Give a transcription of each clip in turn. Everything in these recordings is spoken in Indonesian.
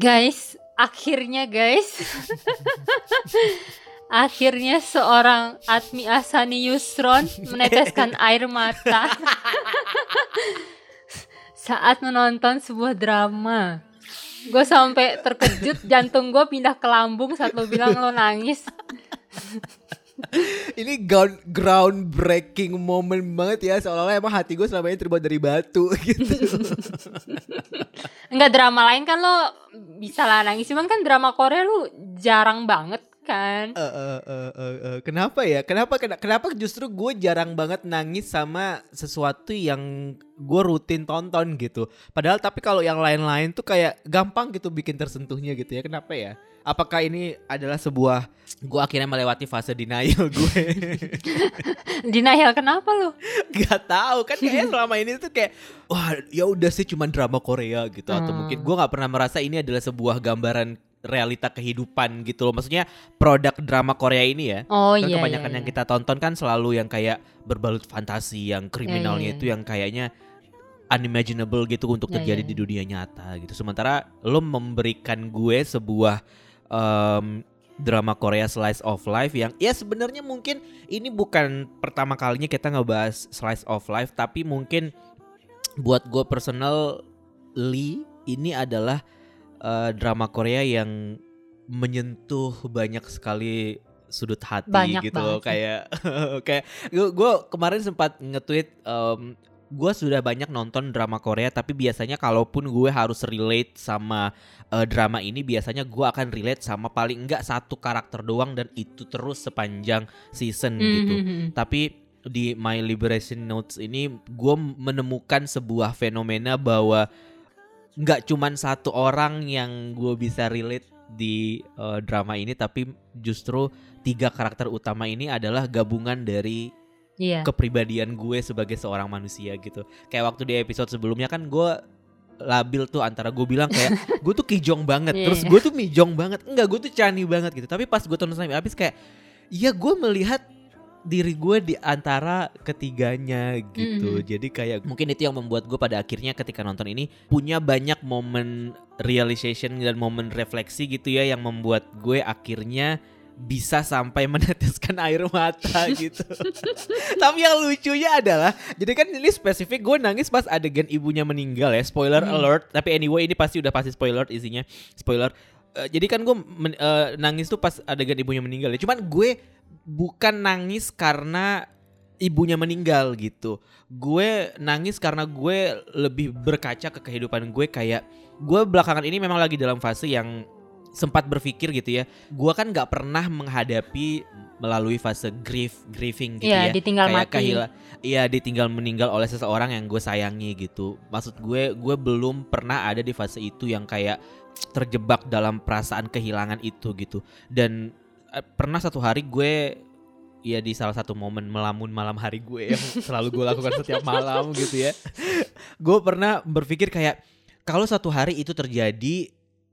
Guys, akhirnya guys. akhirnya seorang Atmi Asani Yusron meneteskan air mata saat menonton sebuah drama. Gue sampai terkejut, jantung gue pindah ke lambung saat lo bilang lo nangis. Ini ground groundbreaking moment banget ya seolah-olah emang hati gue selama ini terbuat dari batu gitu. Enggak drama lain kan lo bisa lah nangis, cuman kan drama Korea lu jarang banget kan. Uh, uh, uh, uh, uh. Kenapa ya? Kenapa kenapa justru gue jarang banget nangis sama sesuatu yang gue rutin tonton gitu. Padahal tapi kalau yang lain-lain tuh kayak gampang gitu bikin tersentuhnya gitu ya. Kenapa ya? apakah ini adalah sebuah gue akhirnya melewati fase denial gue denial kenapa lo Gak tahu kan kayaknya selama ini tuh kayak wah ya udah sih cuma drama Korea gitu hmm. atau mungkin gue nggak pernah merasa ini adalah sebuah gambaran realita kehidupan gitu loh maksudnya produk drama Korea ini ya oh, kan iya, kebanyakan iya, yang iya. kita tonton kan selalu yang kayak berbalut fantasi yang kriminalnya iya, iya. itu yang kayaknya unimaginable gitu untuk iya, terjadi iya, iya. di dunia nyata gitu sementara lo memberikan gue sebuah um, drama Korea slice of life yang ya sebenarnya mungkin ini bukan pertama kalinya kita ngebahas slice of life tapi mungkin buat gue personal Lee ini adalah uh, drama Korea yang menyentuh banyak sekali sudut hati banyak gitu loh kayak kayak gue kemarin sempat nge-tweet um, gue sudah banyak nonton drama Korea tapi biasanya kalaupun gue harus relate sama uh, drama ini biasanya gue akan relate sama paling enggak satu karakter doang dan itu terus sepanjang season mm -hmm. gitu. Hmm, hmm. Tapi di My Liberation Notes ini gue menemukan sebuah fenomena bahwa nggak cuman satu orang yang gue bisa relate di uh, drama ini tapi justru tiga karakter utama ini adalah gabungan dari yeah. kepribadian gue sebagai seorang manusia gitu. Kayak waktu di episode sebelumnya kan gue labil tuh antara gue bilang kayak gue tuh kijong banget, yeah. terus gue tuh mijong banget, enggak gue tuh cani banget gitu. Tapi pas gue tonton sampai habis kayak, iya gue melihat diri gue di antara ketiganya gitu. Mm -hmm. Jadi kayak mungkin itu yang membuat gue pada akhirnya ketika nonton ini punya banyak momen realization dan momen refleksi gitu ya yang membuat gue akhirnya bisa sampai meneteskan air mata gitu. Tapi yang lucunya adalah, jadi kan ini spesifik gue nangis pas adegan ibunya meninggal ya. Spoiler hmm. alert. Tapi anyway ini pasti udah pasti spoiler isinya. Spoiler. Uh, jadi kan gue uh, nangis tuh pas adegan ibunya meninggal ya. Cuman gue bukan nangis karena ibunya meninggal gitu. Gue nangis karena gue lebih berkaca ke kehidupan gue kayak gue belakangan ini memang lagi dalam fase yang sempat berpikir gitu ya gue kan nggak pernah menghadapi melalui fase grief grieving gitu ya, ya ditinggal kayak mati kahila iya ditinggal meninggal oleh seseorang yang gue sayangi gitu maksud gue gue belum pernah ada di fase itu yang kayak terjebak dalam perasaan kehilangan itu gitu dan eh, pernah satu hari gue ya di salah satu momen melamun malam hari gue yang selalu gue lakukan setiap malam gitu ya gue pernah berpikir kayak kalau satu hari itu terjadi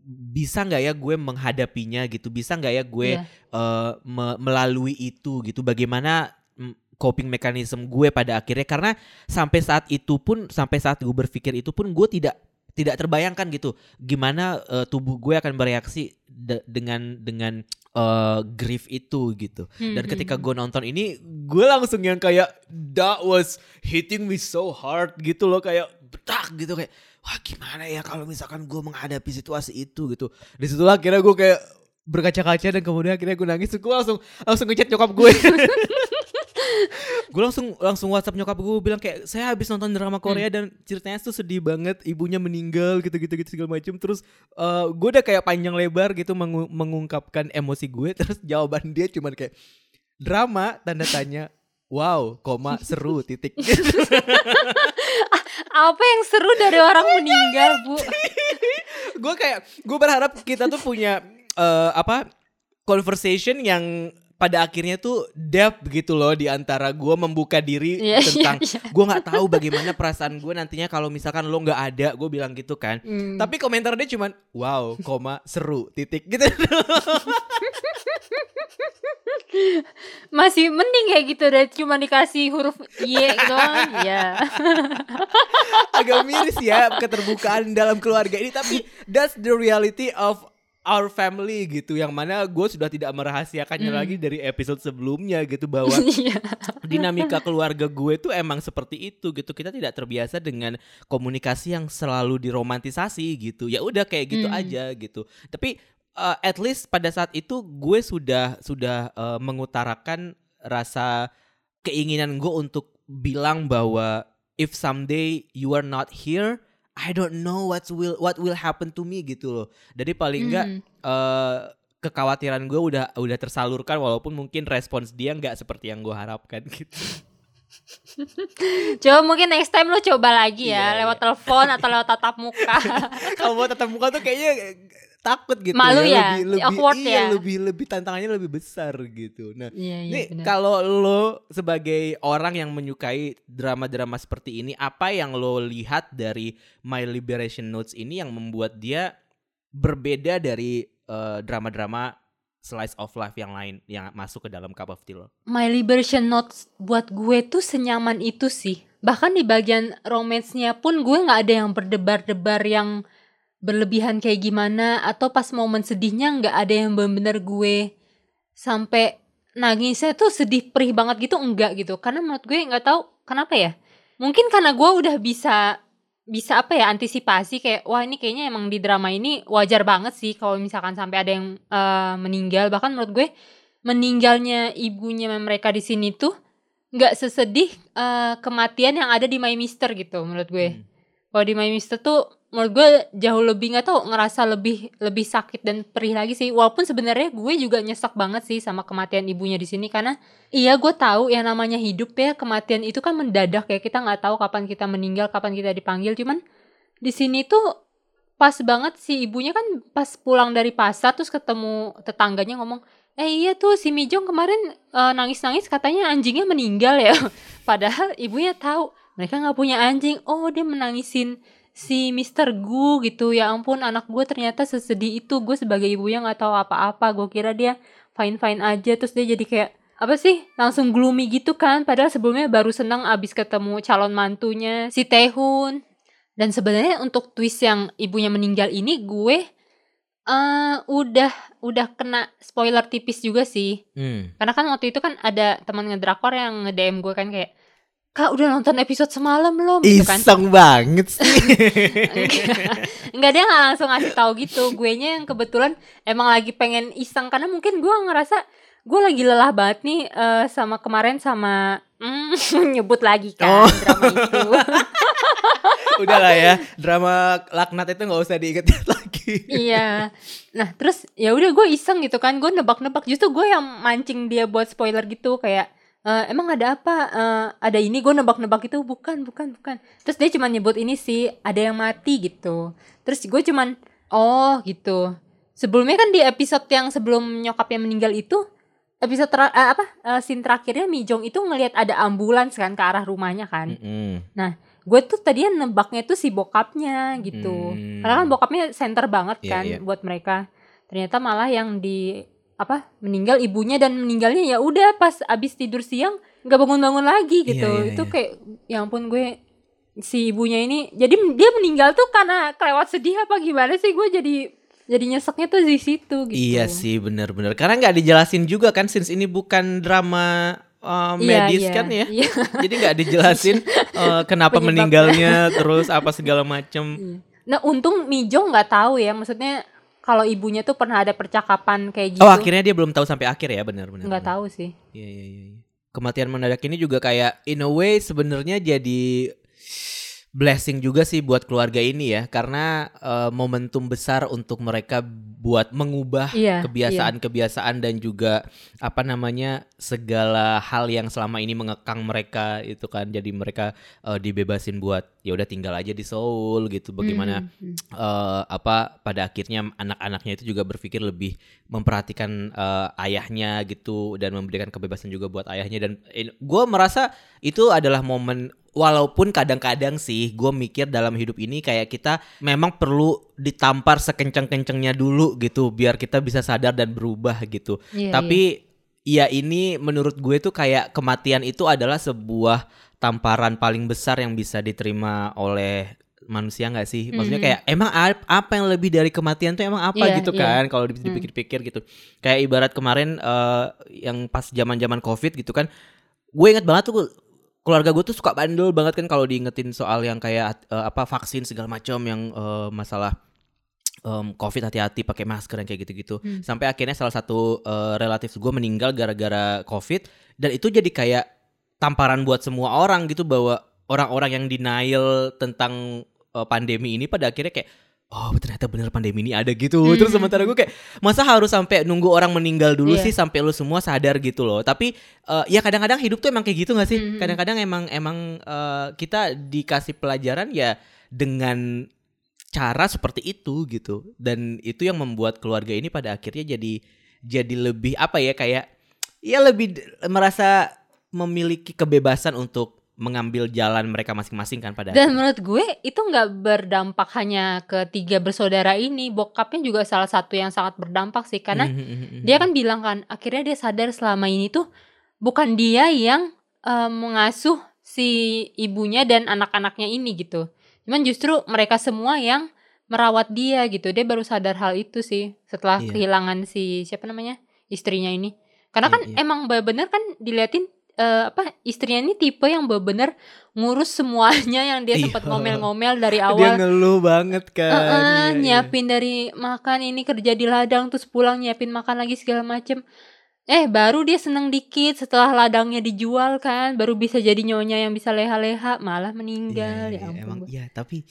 bisa nggak ya gue menghadapinya gitu bisa nggak ya gue yeah. Iya. uh, me melalui itu gitu bagaimana mm, coping mekanisme gue pada akhirnya karena sampai saat itu pun sampai saat gue berpikir itu pun gue tidak tidak terbayangkan gitu. Gimana uh, tubuh gue akan bereaksi de dengan dengan uh, grief itu gitu. Hmm, dan ketika hmm, gue hmm. nonton ini gue langsung yang kayak that was hitting me so hard gitu loh. Kayak betak gitu kayak wah gimana ya kalau misalkan gue menghadapi situasi itu? Gitu. Di situlah akhirnya gue kayak berkaca-kaca dan kemudian akhirnya gue nangis. Gue langsung langsung ngechat nyokap gue gue langsung langsung WhatsApp nyokap gue bilang kayak saya habis nonton drama Korea hmm. dan ceritanya tuh sedih banget ibunya meninggal gitu gitu gitu segala macam terus uh, gue udah kayak panjang lebar gitu mengu mengungkapkan emosi gue terus jawaban dia cuma kayak drama tanda tanya wow koma seru titik. Apa yang seru dari orang meninggal bu? Gue kayak gue berharap kita tuh punya uh, apa conversation yang pada akhirnya tuh depth gitu loh di antara gue membuka diri Iya, iya, tentang iya. gue nggak tahu bagaimana perasaan gue nantinya kalau misalkan lo nggak ada gue bilang gitu kan Hmm. tapi komentar dia cuman wow koma seru titik gitu masih mending kayak gitu deh cuma dikasih huruf Y doang ya agak miris ya keterbukaan dalam keluarga ini tapi that's the reality of our family gitu yang mana gue sudah tidak merahasiakannya Hmm. lagi dari episode sebelumnya gitu bahwa Iya. dinamika keluarga gue tuh emang seperti itu gitu kita tidak terbiasa dengan komunikasi yang selalu diromantisasi gitu ya udah kayak gitu Hmm. aja gitu tapi uh, at least pada saat itu gue sudah sudah uh, mengutarakan rasa keinginan gue untuk bilang bahwa if someday you are not here I don't know what will what will happen to me gitu loh jadi paling enggak Hmm. eh kekhawatiran gue udah udah tersalurkan walaupun mungkin respons dia nggak seperti yang gue harapkan gitu. coba mungkin next time lo coba lagi ya Iya, lewat iya. telepon atau lewat tatap muka Kalau mau tatap muka tuh kayaknya takut gitu Malu ya? lebih lebih Awkward iya, ya? lebih lebih tantangannya lebih besar gitu. Nah, iya iya ini kalau lo sebagai orang yang menyukai drama-drama seperti ini, apa yang lo lihat dari My Liberation Notes ini yang membuat dia berbeda dari eh, drama-drama slice of life yang lain yang masuk ke dalam cup of tea lo? My Liberation Notes buat gue tuh senyaman itu sih. Bahkan di bagian romance-nya pun gue nggak ada yang berdebar-debar yang berlebihan kayak gimana atau pas momen sedihnya nggak ada yang bener-bener gue sampai nangisnya tuh sedih perih banget gitu enggak gitu karena menurut gue nggak tahu kenapa ya mungkin karena gue udah bisa bisa apa ya antisipasi kayak wah ini kayaknya emang di drama ini wajar banget sih kalau misalkan sampai ada yang eh, meninggal bahkan menurut gue meninggalnya ibunya mereka di sini tuh nggak sesedih eh, kematian yang ada di My Mister gitu menurut gue. Hmm. Kalau di My Mister tuh menurut gue jauh lebih nggak tau ngerasa lebih lebih sakit dan perih lagi sih. Walaupun sebenarnya gue juga nyesek banget sih sama kematian ibunya di sini karena iya gue tahu yang namanya hidup ya kematian itu kan mendadak ya. Kita nggak tahu kapan kita meninggal kapan kita dipanggil. Cuman di sini tuh pas banget si ibunya kan pas pulang dari pasar terus ketemu tetangganya ngomong eh iya tuh si Mijong kemarin eh, nangis-nangis katanya anjingnya meninggal ya. Padahal ibunya tahu mereka nggak punya anjing. Oh dia menangisin si Mister Gu gitu ya ampun anak gue ternyata sesedih itu gue sebagai ibunya nggak tahu apa-apa gue kira dia fine fine aja. Terus dia jadi kayak apa sih langsung gloomy gitu kan padahal sebelumnya baru senang abis ketemu calon mantunya si Tehun dan sebenarnya untuk twist yang ibunya meninggal ini gue eh udah udah kena spoiler tipis juga sih. Hmm. karena kan waktu itu kan ada teman ngedrakor yang nge-DM gue kan kayak Kak udah nonton episode semalam belum? Gitu kan? Iseng banget sih. Enggak dia nggak langsung ngasih tahu gitu. Gue nya yang kebetulan emang lagi pengen iseng. Karena mungkin gue ngerasa gue lagi lelah banget nih eh, sama kemarin sama mm, nyebut lagi kan Oh. drama itu. Udahlah ya, drama laknat itu nggak usah diinget lagi. iya. Nah terus ya udah gue iseng gitu kan. Gue nebak-nebak. Justru gue yang mancing dia buat spoiler gitu. Kayak "Eh, emang ada apa? Eh, ada ini? Gue nebak-nebak itu bukan bukan bukan. Terus dia cuma nyebut ini sih ada yang mati gitu. Terus gue cuman oh gitu. Sebelumnya kan di episode yang sebelum nyokapnya meninggal itu episode ter- eh, apa eh, scene terakhirnya Mijong itu ngelihat ada ambulans kan ke arah rumahnya kan. Mm-mm. gue tuh tadinya nebaknya tuh si bokapnya gitu. Hmm. karena kan bokapnya center banget Iya, kan iya. buat mereka. Ternyata malah yang di apa meninggal ibunya dan meninggalnya ya udah pas abis tidur siang nggak bangun-bangun lagi gitu Iya, iya, itu iya. kayak ya ampun gue si ibunya ini jadi dia meninggal tuh karena kelewat sedih apa gimana sih gue jadi jadi nyeseknya tuh di situ gitu Iya sih bener-bener Karena nggak dijelasin juga kan Since ini bukan drama uh, Iya, medis iya, kan ya iya. Jadi nggak dijelasin uh, Kenapa Penyebabnya. meninggalnya Terus apa segala macem Iya. Nah untung Mijong nggak tahu ya, maksudnya kalau ibunya tuh pernah ada percakapan kayak gitu. Oh akhirnya dia belum tahu sampai akhir ya benar-benar nggak tahu sih. Iya iya iya. iya. Kematian mendadak ini juga kayak in a way sebenarnya jadi blessing juga sih buat keluarga ini ya karena uh, momentum besar untuk mereka buat mengubah Iya, kebiasaan-kebiasaan dan juga apa namanya segala hal yang selama ini mengekang mereka itu kan. Jadi mereka uh, dibebasin buat ya udah tinggal aja di Seoul gitu. Bagaimana hmm. eh, apa pada akhirnya anak-anaknya itu juga berpikir lebih memperhatikan eh, ayahnya gitu dan memberikan kebebasan juga buat ayahnya. Dan gue merasa itu adalah momen walaupun kadang-kadang sih gue mikir dalam hidup ini kayak kita memang perlu ditampar sekencang-kencangnya dulu gitu biar kita bisa sadar dan berubah gitu Iya, iya. tapi ya ini menurut gue tuh kayak kematian itu adalah sebuah tamparan paling besar yang bisa diterima oleh manusia nggak sih? Maksudnya Mhm. kayak emang ap- apa yang lebih dari kematian tuh emang apa Iya, gitu iya. kan? Kalau di- dipikir-pikir gitu. Kayak ibarat kemarin eh, yang pas zaman-zaman covid gitu kan, gue inget banget tuh keluarga gue tuh suka bandel banget kan kalau diingetin soal yang kayak eh, apa vaksin segala macam yang eh, masalah em, covid hati-hati pakai masker yang kayak gitu-gitu Hmm. sampai akhirnya salah satu eh, relatif gue meninggal gara-gara covid dan itu jadi kayak tamparan buat semua orang gitu bahwa orang-orang yang denial tentang eh, pandemi ini pada akhirnya kayak oh ternyata bener pandemi ini ada gitu Hmm. terus sementara gue kayak masa harus sampai nunggu orang meninggal dulu Iya. sih sampai lu semua sadar gitu loh tapi eh, ya kadang-kadang hidup tuh emang kayak gitu gak sih Mhm. kadang-kadang emang emang eh, kita dikasih pelajaran ya dengan cara seperti itu gitu dan itu yang membuat keluarga ini pada akhirnya jadi jadi lebih apa ya kayak ya lebih merasa memiliki kebebasan untuk mengambil jalan mereka masing-masing kan pada Dan menurut gue itu nggak berdampak hanya ke tiga bersaudara ini, bokapnya juga salah satu yang sangat berdampak sih karena Mhm, dia kan bilang kan akhirnya dia sadar selama ini tuh bukan dia yang eh, mengasuh si ibunya dan anak-anaknya ini gitu. Cuman justru mereka semua yang merawat dia gitu. Dia baru sadar hal itu sih setelah Iya. kehilangan si siapa namanya? istrinya ini. Karena Iya, kan iya. emang bener kan diliatin eh, apa istrinya ini tipe yang bener ngurus semuanya yang dia Iya. sempat ngomel-ngomel dari dia awal. ngeluh banget kan Heeh, Iya, iya. nyiapin dari makan ini kerja di ladang terus pulang nyiapin makan lagi segala macem eh baru dia seneng dikit setelah ladangnya dijual kan. Baru bisa jadi nyonya yang bisa leha-leha malah meninggal. Iya, ya iya, ampun emang iya tapi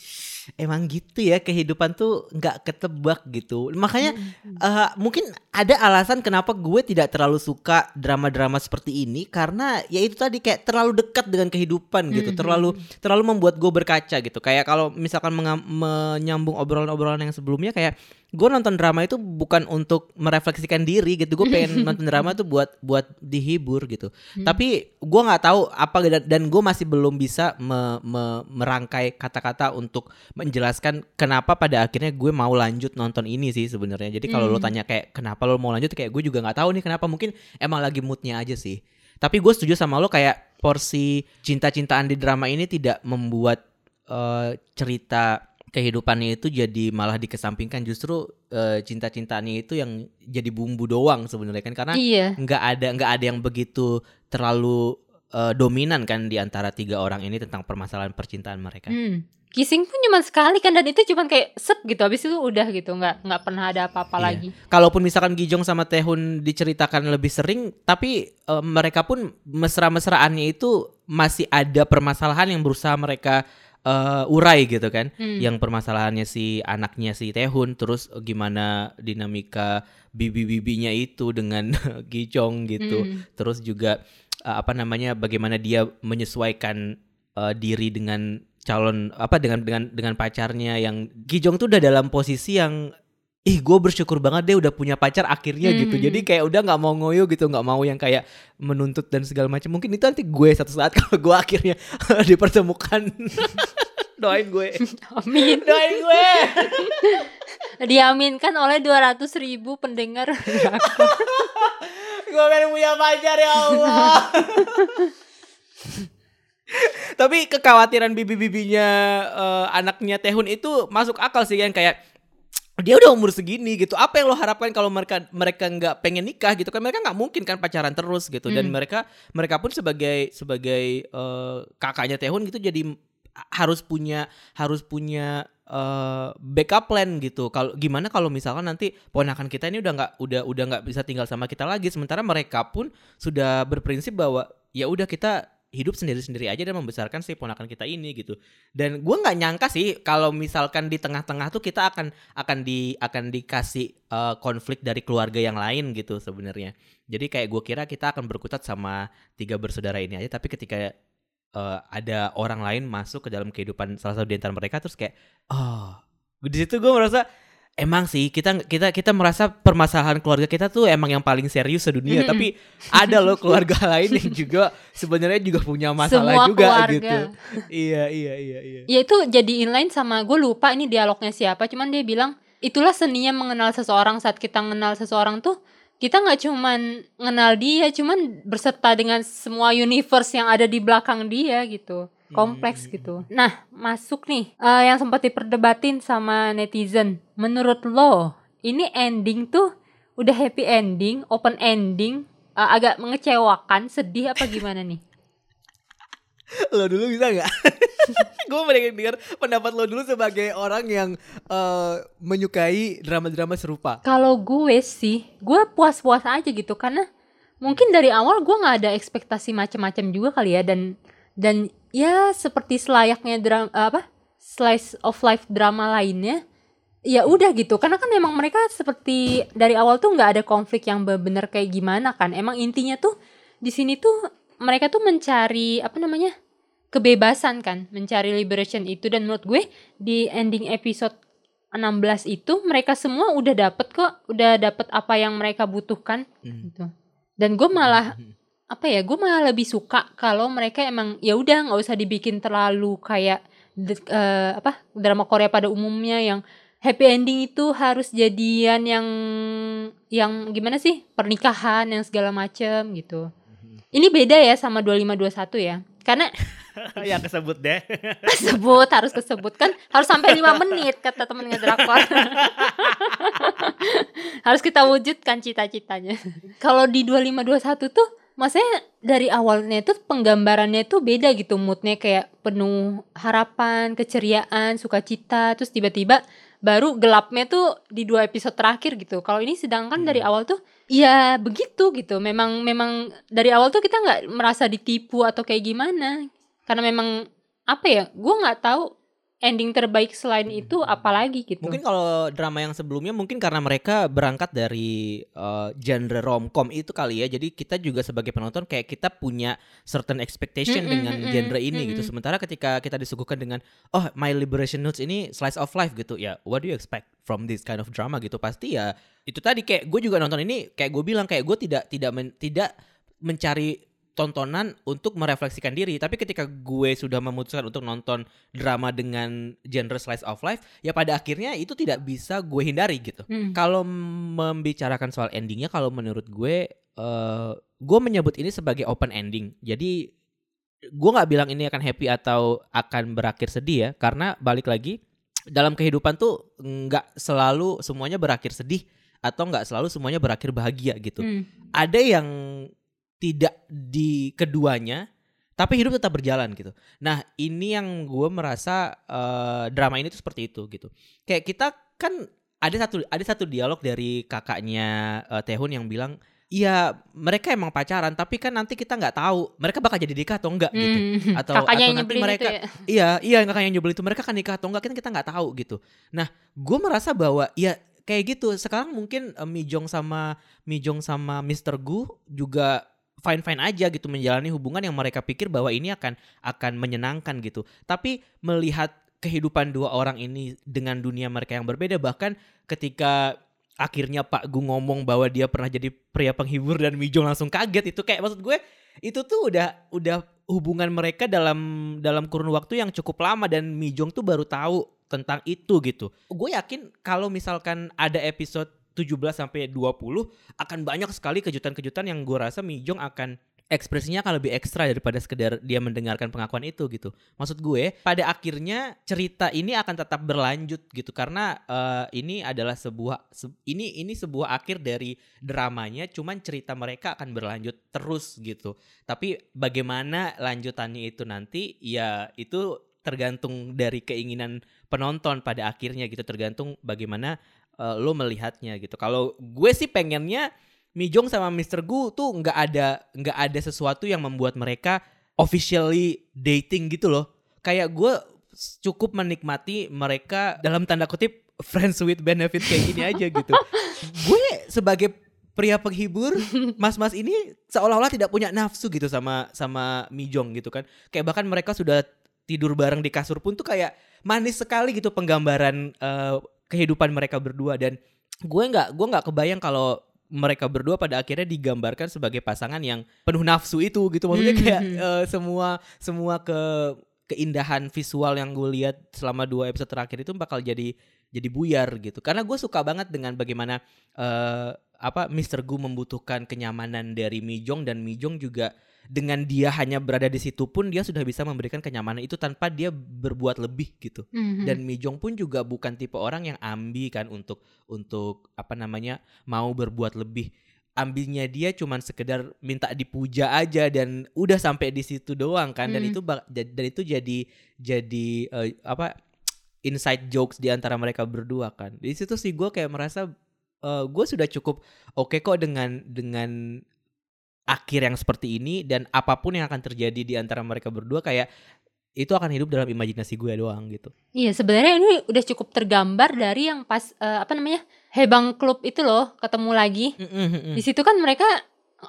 emang gitu ya kehidupan tuh nggak ketebak gitu. Makanya Mm-mm. eh, mungkin ada alasan kenapa gue tidak terlalu suka drama-drama seperti ini. Karena ya itu tadi kayak terlalu dekat dengan kehidupan gitu. Mhm. terlalu terlalu membuat gue berkaca gitu. Kayak kalau misalkan menyambung obrolan-obrolan yang sebelumnya kayak gue nonton drama itu bukan untuk merefleksikan diri gitu. Gue pengen nonton drama tuh buat buat dihibur gitu. Hmm. tapi gue nggak tahu apa dan, dan gue masih belum bisa me- me- merangkai kata-kata untuk menjelaskan kenapa pada akhirnya gue mau lanjut nonton ini sih sebenarnya. Jadi kalau lo Hmm. tanya kayak kenapa lo mau lanjut? kayak gue juga nggak tahu nih kenapa. Mungkin emang lagi moodnya aja sih. Tapi gue setuju sama lo kayak porsi cinta-cintaan di drama ini tidak membuat eh, cerita kehidupannya itu jadi malah dikesampingkan justru eh, cinta-cintaannya itu yang jadi bumbu doang sebenarnya kan karena iya nggak ada nggak ada yang begitu terlalu eh, dominan kan di antara tiga orang ini tentang permasalahan percintaan mereka. Hmm. kissing pun cuma sekali kan dan itu cuma kayak sep gitu habis itu udah gitu nggak nggak pernah ada apa-apa Iya. lagi Kalaupun misalkan Gijong sama Tehun diceritakan lebih sering, tapi eh, mereka pun mesra-mesraannya itu masih ada permasalahan yang berusaha mereka eh, urai gitu kan. Hmm. Yang permasalahannya si anaknya si Tehun, terus gimana dinamika bibi-bibinya itu dengan Gijong gitu. Hmm. terus juga uh, apa namanya bagaimana dia menyesuaikan uh, diri dengan calon apa dengan dengan dengan pacarnya yang Gijong tuh udah dalam posisi yang ih gue bersyukur banget deh udah punya pacar akhirnya gitu. Hmm. jadi kayak udah nggak mau ngoyo gitu nggak mau yang kayak menuntut dan segala macam. Mungkin itu nanti gue satu saat kalau gue akhirnya dipertemukan. Doain gue. Amin. Doain gue. Diaminkan oleh 200 ribu pendengar. Gue pengen punya pacar ya Allah. Tapi kekhawatiran bibi-bibinya eh, anaknya Tehun itu masuk akal sih kan kayak dia udah umur segini gitu. Apa yang lo harapkan kalau mereka mereka nggak pengen nikah gitu kan? Mereka nggak mungkin kan pacaran terus gitu. Dan Hmm. mereka mereka pun sebagai sebagai eh, kakaknya Tehun gitu jadi harus punya harus punya eh, backup plan gitu. Kalau gimana kalau misalkan nanti ponakan kita ini udah nggak udah udah nggak bisa tinggal sama kita lagi. Sementara mereka pun sudah berprinsip bahwa ya udah kita hidup sendiri-sendiri aja dan membesarkan si ponakan kita ini gitu. Dan gue nggak nyangka sih kalau misalkan di tengah-tengah tuh kita akan akan di akan dikasih uh, konflik dari keluarga yang lain gitu sebenarnya. Jadi kayak gue kira kita akan berkutat sama tiga bersaudara ini aja, tapi ketika uh, ada orang lain masuk ke dalam kehidupan salah satu di antara mereka terus kayak oh di situ gue merasa emang sih kita kita kita merasa permasalahan keluarga kita tuh emang yang paling serius sedunia. Mm-hmm. tapi ada loh keluarga lain yang juga sebenarnya juga punya masalah Semua juga keluarga. gitu. Iya iya iya iya. Ya itu jadi inline sama gue lupa ini dialognya siapa. Cuman dia bilang itulah seninya mengenal seseorang. Saat kita mengenal seseorang tuh kita nggak cuman mengenal dia cuman berserta dengan semua universe yang ada di belakang dia gitu kompleks hmm. gitu. Nah, masuk nih uh, yang sempat diperdebatin sama netizen. Menurut lo, ini ending tuh udah happy ending, open ending, uh, agak mengecewakan, sedih apa gimana nih? lo dulu bisa nggak? gue pengen dengar pendapat lo dulu sebagai orang yang uh, menyukai drama-drama serupa. Kalau gue sih, gue puas-puas aja gitu karena mungkin dari awal gue nggak ada ekspektasi macam-macam juga kali ya dan dan ya seperti selayaknya drama apa slice of life drama lainnya ya udah gitu. Karena kan emang mereka seperti dari awal tuh nggak ada konflik yang benar kayak gimana kan. Emang intinya tuh di sini tuh mereka tuh mencari apa namanya kebebasan kan. Mencari liberation itu. Dan menurut gue di ending episode 16 itu mereka semua udah dapet kok. Udah dapet apa yang mereka butuhkan hmm. gitu. Dan gue malah hmm apa ya gue malah lebih suka kalau mereka emang ya udah nggak usah dibikin terlalu kayak uh, apa drama Korea pada umumnya yang happy ending itu harus jadian yang yang gimana sih pernikahan yang segala macem gitu. Ini beda ya sama 2521 ya karena ya kesebut deh. Kesebut harus kesebut. Kan harus sampai lima menit kata temen ngedrakor harus kita wujudkan cita-citanya. Kalau di 2521 tuh maksudnya dari awalnya itu penggambarannya itu beda gitu moodnya kayak penuh harapan keceriaan sukacita terus tiba-tiba baru gelapnya tuh di dua episode terakhir gitu. Kalau ini sedangkan hmm. dari awal tuh ya begitu gitu. Memang memang dari awal tuh kita nggak merasa ditipu atau kayak gimana. Karena memang apa ya gue nggak tahu ending terbaik selain hmm. itu apalagi gitu. Mungkin kalau drama yang sebelumnya mungkin karena mereka berangkat dari uh, genre romcom itu kali ya. Jadi kita juga sebagai penonton kayak kita punya certain expectation mm -hmm, dengan mm genre ini -hmm. gitu. Sementara ketika kita disuguhkan dengan oh My Liberation Notes ini slice of life gitu ya. What do you expect from this kind of drama gitu? Pasti ya itu tadi kayak gue juga nonton ini kayak gue bilang kayak gue tidak tidak men, tidak mencari tontonan untuk merefleksikan diri. Tapi ketika gue sudah memutuskan untuk nonton drama dengan genre slice of life, ya pada akhirnya itu tidak bisa gue hindari gitu. Hmm. Kalau membicarakan soal endingnya, kalau menurut gue, uh, gue menyebut ini sebagai open ending. Jadi gue nggak bilang ini akan happy atau akan berakhir sedih ya, karena balik lagi dalam kehidupan tuh nggak selalu semuanya berakhir sedih atau nggak selalu semuanya berakhir bahagia gitu. Hmm. Ada yang tidak di keduanya tapi hidup tetap berjalan gitu. Nah ini yang gue merasa uh, drama ini tuh seperti itu gitu. Kayak kita kan ada satu ada satu dialog dari kakaknya uh, Tehun yang bilang Iya, mereka emang pacaran, tapi kan nanti kita nggak tahu mereka bakal jadi nikah atau enggak gitu. Hmm, atau kakaknya atau nanti mereka ya? iya iya kakaknya yang nyebelin itu mereka kan nikah atau enggak kan kita nggak tahu gitu. Nah, gue merasa bahwa ya kayak gitu. Sekarang mungkin uh, Mijong sama Mijong sama Mr. Gu juga fine fine aja gitu menjalani hubungan yang mereka pikir bahwa ini akan akan menyenangkan gitu tapi melihat kehidupan dua orang ini dengan dunia mereka yang berbeda bahkan ketika akhirnya Pak Gu ngomong bahwa dia pernah jadi pria penghibur dan Mijong langsung kaget itu kayak maksud gue itu tuh udah udah hubungan mereka dalam dalam kurun waktu yang cukup lama dan Mijong tuh baru tahu tentang itu gitu. Gue yakin kalau misalkan ada episode 17 sampai 20 akan banyak sekali kejutan-kejutan yang gue rasa Mijong akan ekspresinya akan lebih ekstra daripada sekedar dia mendengarkan pengakuan itu gitu. Maksud gue, pada akhirnya cerita ini akan tetap berlanjut gitu karena uh, ini adalah sebuah se ini ini sebuah akhir dari dramanya, cuman cerita mereka akan berlanjut terus gitu. Tapi bagaimana lanjutannya itu nanti ya itu tergantung dari keinginan penonton pada akhirnya gitu, tergantung bagaimana uh, lo melihatnya gitu. Kalau gue sih pengennya Mijong sama Mr. Gu tuh nggak ada nggak ada sesuatu yang membuat mereka officially dating gitu loh. Kayak gue cukup menikmati mereka dalam tanda kutip friends with benefit kayak gini aja gitu. gue sebagai pria penghibur, mas-mas ini seolah-olah tidak punya nafsu gitu sama sama Mijong gitu kan. Kayak bahkan mereka sudah tidur bareng di kasur pun tuh kayak manis sekali gitu penggambaran uh, kehidupan mereka berdua dan gue nggak gue nggak kebayang kalau mereka berdua pada akhirnya digambarkan sebagai pasangan yang penuh nafsu itu gitu maksudnya Hmm, kayak hmm. uh, semua semua ke keindahan visual yang gue lihat selama dua episode terakhir itu bakal jadi jadi buyar gitu karena gue suka banget dengan bagaimana eh apa Mr. Gu membutuhkan kenyamanan dari Mijong dan Mijong juga dengan dia hanya berada di situ pun dia sudah bisa memberikan kenyamanan itu tanpa dia berbuat lebih gitu Mhm. dan Mijong pun juga bukan tipe orang yang ambi kan untuk untuk apa namanya mau berbuat lebih ambilnya dia cuman sekedar minta dipuja aja dan udah sampai di situ doang kan. Dan Hmm. itu dan itu jadi jadi eh, apa inside jokes di antara mereka berdua kan. Di situ sih gue kayak merasa gue sudah cukup oke kok dengan dengan akhir yang seperti ini dan apa pun yang akan terjadi di antara mereka berdua kayak itu akan hidup dalam imajinasi gue doang gitu. Iya sebenarnya ini udah cukup tergambar dari yang pas eh, apa namanya Hebang Club itu loh ketemu lagi. Di situ kan mereka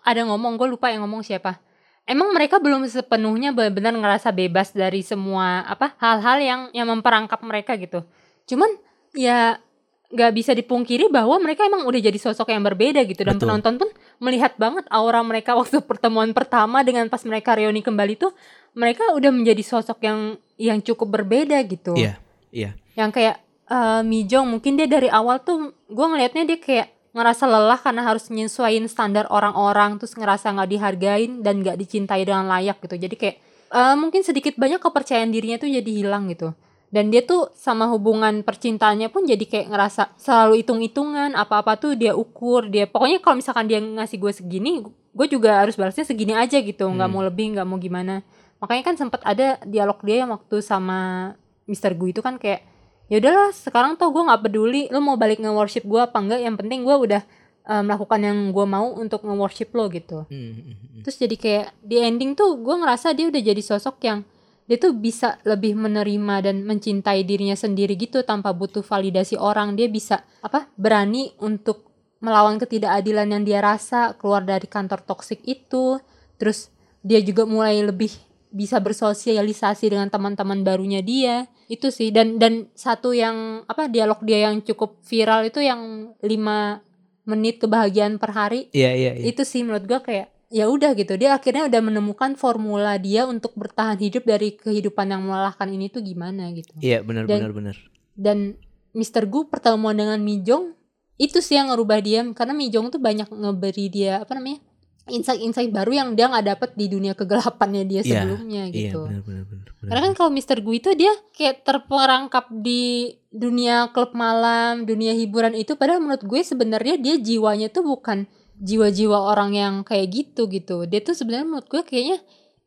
ada ngomong gue lupa yang ngomong siapa. Emang mereka belum sepenuhnya benar-benar ngerasa bebas dari semua apa hal-hal yang yang memperangkap mereka gitu. Cuman ya nggak bisa dipungkiri bahwa mereka emang udah jadi sosok yang berbeda gitu dan Betul. penonton pun melihat banget aura mereka waktu pertemuan pertama dengan pas mereka reuni kembali tuh mereka udah menjadi sosok yang yang cukup berbeda gitu Iya, iya. yang kayak eh Mijong mungkin dia dari awal tuh gue ngelihatnya dia kayak ngerasa lelah karena harus nyesuaiin standar orang-orang terus ngerasa nggak dihargain dan nggak dicintai dengan layak gitu jadi kayak eh, mungkin sedikit banyak kepercayaan dirinya tuh jadi hilang gitu dan dia tuh sama hubungan percintaannya pun jadi kayak ngerasa selalu hitung-hitungan apa-apa tuh dia ukur dia pokoknya kalau misalkan dia ngasih gue segini gue juga harus balasnya segini aja gitu nggak Hmm. mau lebih nggak mau gimana makanya kan sempat ada dialog dia yang waktu sama Mr. Gu itu kan kayak ya udahlah sekarang tuh gue nggak peduli lo mau balik nge-worship gue apa enggak yang penting gue udah eh, melakukan yang gue mau untuk nge-worship lo gitu. Hmm, hmm, hmm. terus jadi kayak di ending tuh gue ngerasa dia udah jadi sosok yang dia tuh bisa lebih menerima dan mencintai dirinya sendiri gitu tanpa butuh validasi orang. Dia bisa apa berani untuk melawan ketidakadilan yang dia rasa keluar dari kantor toksik itu. Terus dia juga mulai lebih bisa bersosialisasi dengan teman-teman barunya dia itu sih dan dan satu yang apa dialog dia yang cukup viral itu yang lima menit kebahagiaan per hari Iya, iya, iya. itu sih menurut gua kayak ya udah gitu dia akhirnya udah menemukan formula dia untuk bertahan hidup dari kehidupan yang melelahkan ini tuh gimana gitu Iya, benar benar benar. dan Mr. Gu pertemuan dengan Mijong itu sih yang ngerubah dia karena Mijong tuh banyak ngeberi dia apa namanya insight-insight baru yang dia nggak dapet di dunia kegelapannya dia Iya, sebelumnya Iya, gitu benar benar benar. benar. karena kan kalau Mr. Gu itu dia kayak terperangkap di dunia klub malam, dunia hiburan itu padahal menurut gue sebenarnya dia jiwanya tuh bukan jiwa-jiwa orang yang kayak gitu gitu. Dia tuh sebenarnya menurut gue kayaknya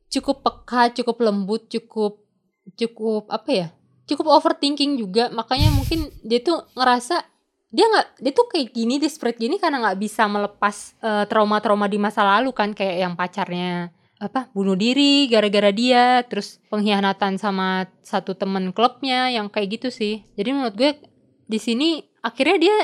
cukup peka, cukup lembut, cukup cukup apa ya? Cukup overthinking juga. Makanya mungkin dia tuh ngerasa dia nggak dia tuh kayak gini desperate gini karena nggak bisa melepas eh, trauma-trauma di masa lalu kan. Kayak yang pacarnya apa bunuh diri gara-gara dia. Terus pengkhianatan sama satu temen klubnya yang kayak gitu sih. Jadi menurut gue di sini akhirnya dia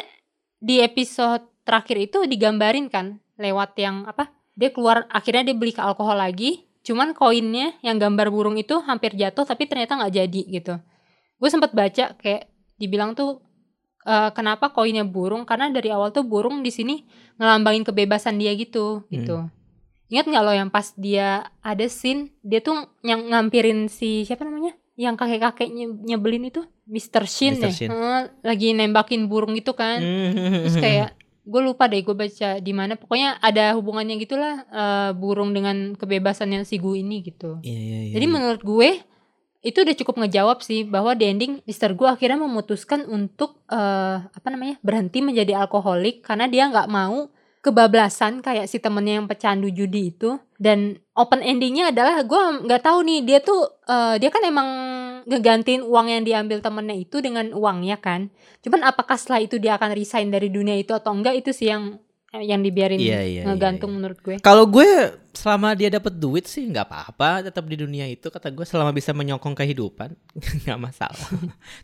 di episode terakhir itu digambarin kan lewat yang apa dia keluar akhirnya dia beli ke alkohol lagi. Cuman koinnya yang gambar burung itu hampir jatuh tapi ternyata nggak jadi gitu. Gue sempat baca kayak dibilang tuh eh, kenapa koinnya burung karena dari awal tuh burung di sini ngelambangin kebebasan dia gitu gitu ingat nggak lo yang pas dia ada scene dia tuh yang ngampirin si siapa namanya yang kakek kakeknya nyebelin itu Mr. Shin Mr. ya Shin. Lagi nembakin burung gitu kan terus kayak gue lupa deh gue baca di mana pokoknya ada hubungannya gitulah eh, burung dengan kebebasan yang si Gu ini gitu Iya, iya, iya. jadi menurut gue itu udah cukup ngejawab sih bahwa di ending Mr. Gu akhirnya memutuskan untuk eh, apa namanya berhenti menjadi alkoholik karena dia nggak mau kebablasan kayak si temennya yang pecandu judi itu dan open endingnya adalah gue nggak tahu nih dia tuh eh, dia kan emang ngegantiin uang yang diambil temennya itu dengan uangnya kan cuman apakah setelah itu dia akan resign dari dunia itu atau enggak itu sih yang yang dibiarin Iya, iya, ngegantung iya, menurut gue. Kalau gue selama dia dapat duit sih nggak apa-apa tetap di dunia itu kata gue selama bisa menyokong kehidupan nggak masalah.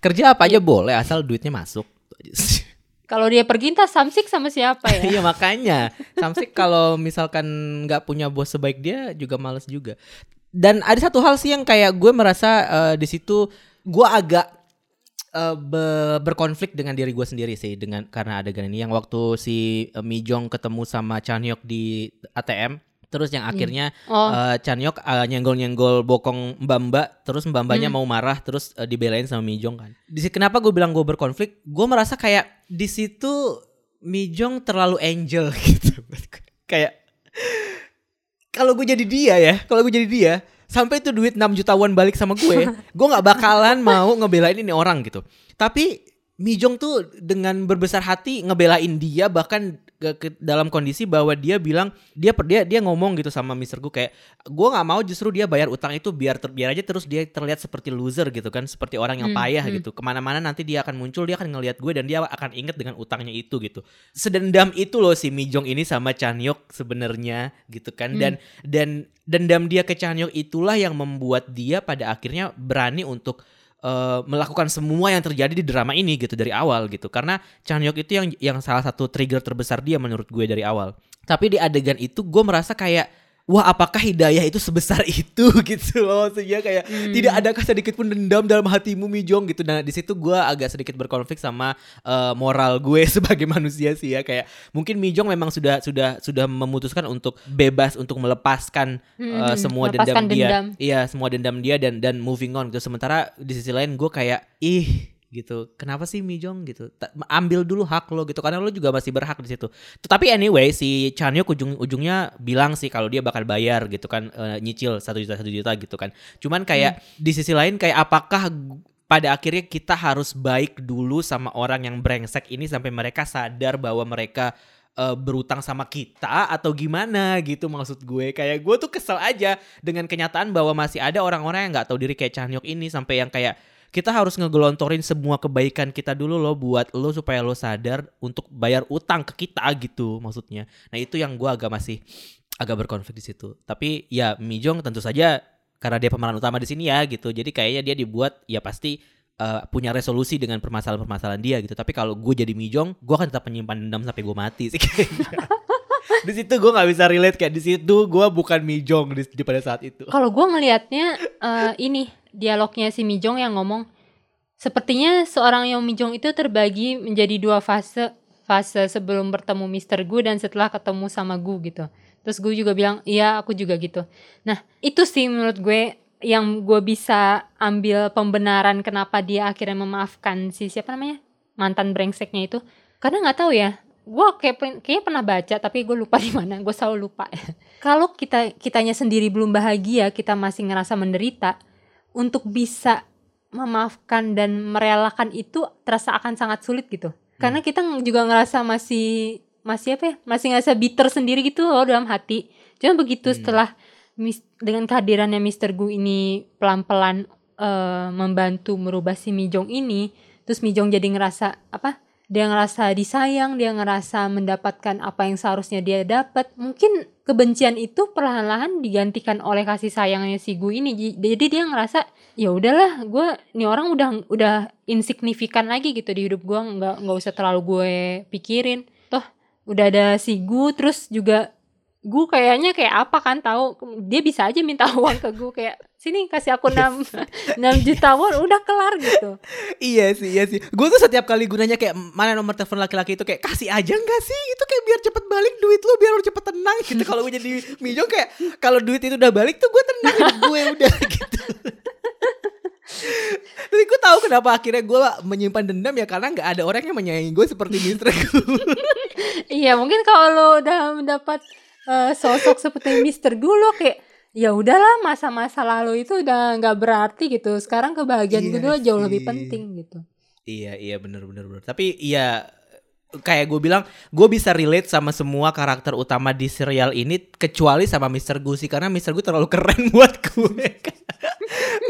Kerja apa aja boleh asal duitnya masuk. Kalau dia pergi entah samsik sama siapa ya. Iya makanya Samsik kalau misalkan nggak punya bos sebaik dia juga males juga. Dan ada satu hal sih yang kayak gue merasa eh, di situ gue agak eh, be- berkonflik dengan diri gue sendiri sih dengan karena adegan ini yang waktu si eh, Mi Jong ketemu sama Chan Hyuk di ATM terus yang akhirnya Oh, eh, Chan Hyuk eh, nyenggol-nyenggol bokong Mbak Mbak terus Mbak Mbaknya Hmm. mau marah terus eh, dibelain sama Mi Jong kan. Di kenapa gue bilang gue berkonflik? Gue merasa kayak di situ Mi Jong terlalu angel gitu. kayak kalau gue jadi dia ya, kalau gue jadi dia sampai itu duit 6 juta won balik sama gue, gue nggak bakalan mau ngebelain ini orang gitu. Tapi Mi Jong tuh dengan berbesar hati ngebelain dia bahkan ke, dalam kondisi bahwa dia bilang dia dia dia ngomong gitu sama Mister gue kayak gue nggak mau justru dia bayar utang itu biar ter- biar aja terus dia terlihat seperti loser gitu kan seperti orang yang Hmm, payah hmm. gitu ke mana-mana nanti dia akan muncul dia akan ngelihat gue dan dia akan inget dengan utangnya itu gitu sedendam itu loh si Mi Jong ini sama Chan Hyuk sebenarnya gitu kan Hmm. dan dan dendam dia ke Chan Hyuk itulah yang membuat dia pada akhirnya berani untuk eh, melakukan semua yang terjadi di drama ini gitu dari awal gitu. Karena Chan Hyuk itu yang yang salah satu trigger terbesar dia menurut gue dari awal. Tapi di adegan itu gue merasa kayak wah apakah hidayah itu sebesar itu? Gitu loh maksudnya kayak Hmm. tidak adakah sedikit pun dendam dalam hatimu Mijong gitu. Nah di situ gue agak sedikit berkonflik sama eh, moral gue sebagai manusia sih ya. Kayak mungkin Mijong memang sudah sudah sudah memutuskan untuk bebas untuk melepaskan Hmm, eh, hmm, semua melepaskan dendam dia. dendam. iya semua dendam dia dan dan moving on gitu. Sementara di sisi lain gue kayak ih gitu. Kenapa sih Mijong gitu? Ta- ambil dulu hak lo gitu karena lo juga masih berhak di situ. Tapi anyway si Chanyeok ujung ujungnya bilang sih kalau dia bakal bayar gitu kan eh, nyicil satu juta satu juta gitu kan. Cuman kayak di sisi lain kayak apakah pada akhirnya kita harus baik dulu sama orang yang brengsek ini sampai mereka sadar bahwa mereka eh, berutang sama kita atau gimana gitu maksud gue. Kayak gue tuh kesel aja dengan kenyataan bahwa masih ada orang-orang yang nggak tahu diri kayak Chanyeok ini sampai yang kayak kita harus ngegelontorin semua kebaikan kita dulu loh buat lo supaya lo sadar untuk bayar utang ke kita gitu maksudnya. Nah itu yang gua agak masih agak berkonflik di situ. Tapi ya Mi Jong tentu saja karena dia pemeran utama di sini ya gitu. Jadi kayaknya dia dibuat ya pasti eh, punya resolusi dengan permasalahan-permasalahan dia gitu. Tapi kalau gue jadi Mi Jong, gue akan tetap menyimpan dendam sampai gue mati sih kayaknya. di situ gue nggak bisa relate kayak di situ gue bukan Mi Jong di, di pada saat itu. Kalau gue ngelihatnya eh, ini dialognya si Mijong yang ngomong sepertinya seorang Yong Mijong itu terbagi menjadi dua fase fase sebelum bertemu Mr. Gu dan setelah ketemu sama Gu gitu. Terus Gu juga bilang iya aku juga gitu. Nah itu sih menurut gue yang gue bisa ambil pembenaran kenapa dia akhirnya memaafkan si siapa namanya mantan brengseknya itu karena nggak tahu ya gue kayak kayaknya pernah baca tapi gue lupa di mana gue selalu lupa kalau kita kitanya sendiri belum bahagia kita masih ngerasa menderita untuk bisa memaafkan dan merelakan itu terasa akan sangat sulit gitu karena kita juga ngerasa masih masih apa ya masih ngerasa bitter sendiri gitu loh dalam hati cuma begitu Hmm. setelah mis- dengan kehadirannya Mr. Gu ini pelan-pelan eh, membantu merubah si Mijong ini terus Mijong jadi ngerasa apa dia ngerasa disayang, dia ngerasa mendapatkan apa yang seharusnya dia dapat. Mungkin kebencian itu perlahan-lahan digantikan oleh kasih sayangnya si Gu ini. Jadi dia ngerasa ya udahlah, gue ini orang udah udah insignifikan lagi gitu di hidup gue, nggak nggak usah terlalu gue pikirin. Toh udah ada si Gu, terus juga Gu kayaknya kayak apa kan tahu dia bisa aja minta uang ke Gu kayak sini kasih aku 6 6 juta won udah kelar gitu. Iya sih, iya sih. Gue tuh setiap kali gunanya kayak mana nomor telepon laki-laki itu kayak kasih aja nggak sih? Itu kayak biar cepet balik duit lu, biar lu cepet tenang gitu. Kalau gue jadi Mijong kayak kalau duit itu udah balik tuh gue tenang gue udah gitu. Tapi gue tahu kenapa akhirnya gue menyimpan dendam ya karena nggak ada orang yang menyayangi gue seperti Mister gue. Iya mungkin kalau lo udah mendapat eh, sosok seperti Mister dulu kayak ya udahlah masa-masa lalu itu udah nggak berarti gitu. Sekarang kebahagiaan Iya kedua jauh lebih penting gitu. Iya iya bener bener bener. Tapi iya kayak gue bilang, gue bisa relate sama semua karakter utama di serial ini kecuali sama Mr. Gu sih karena Mr. Gu terlalu keren buat gue.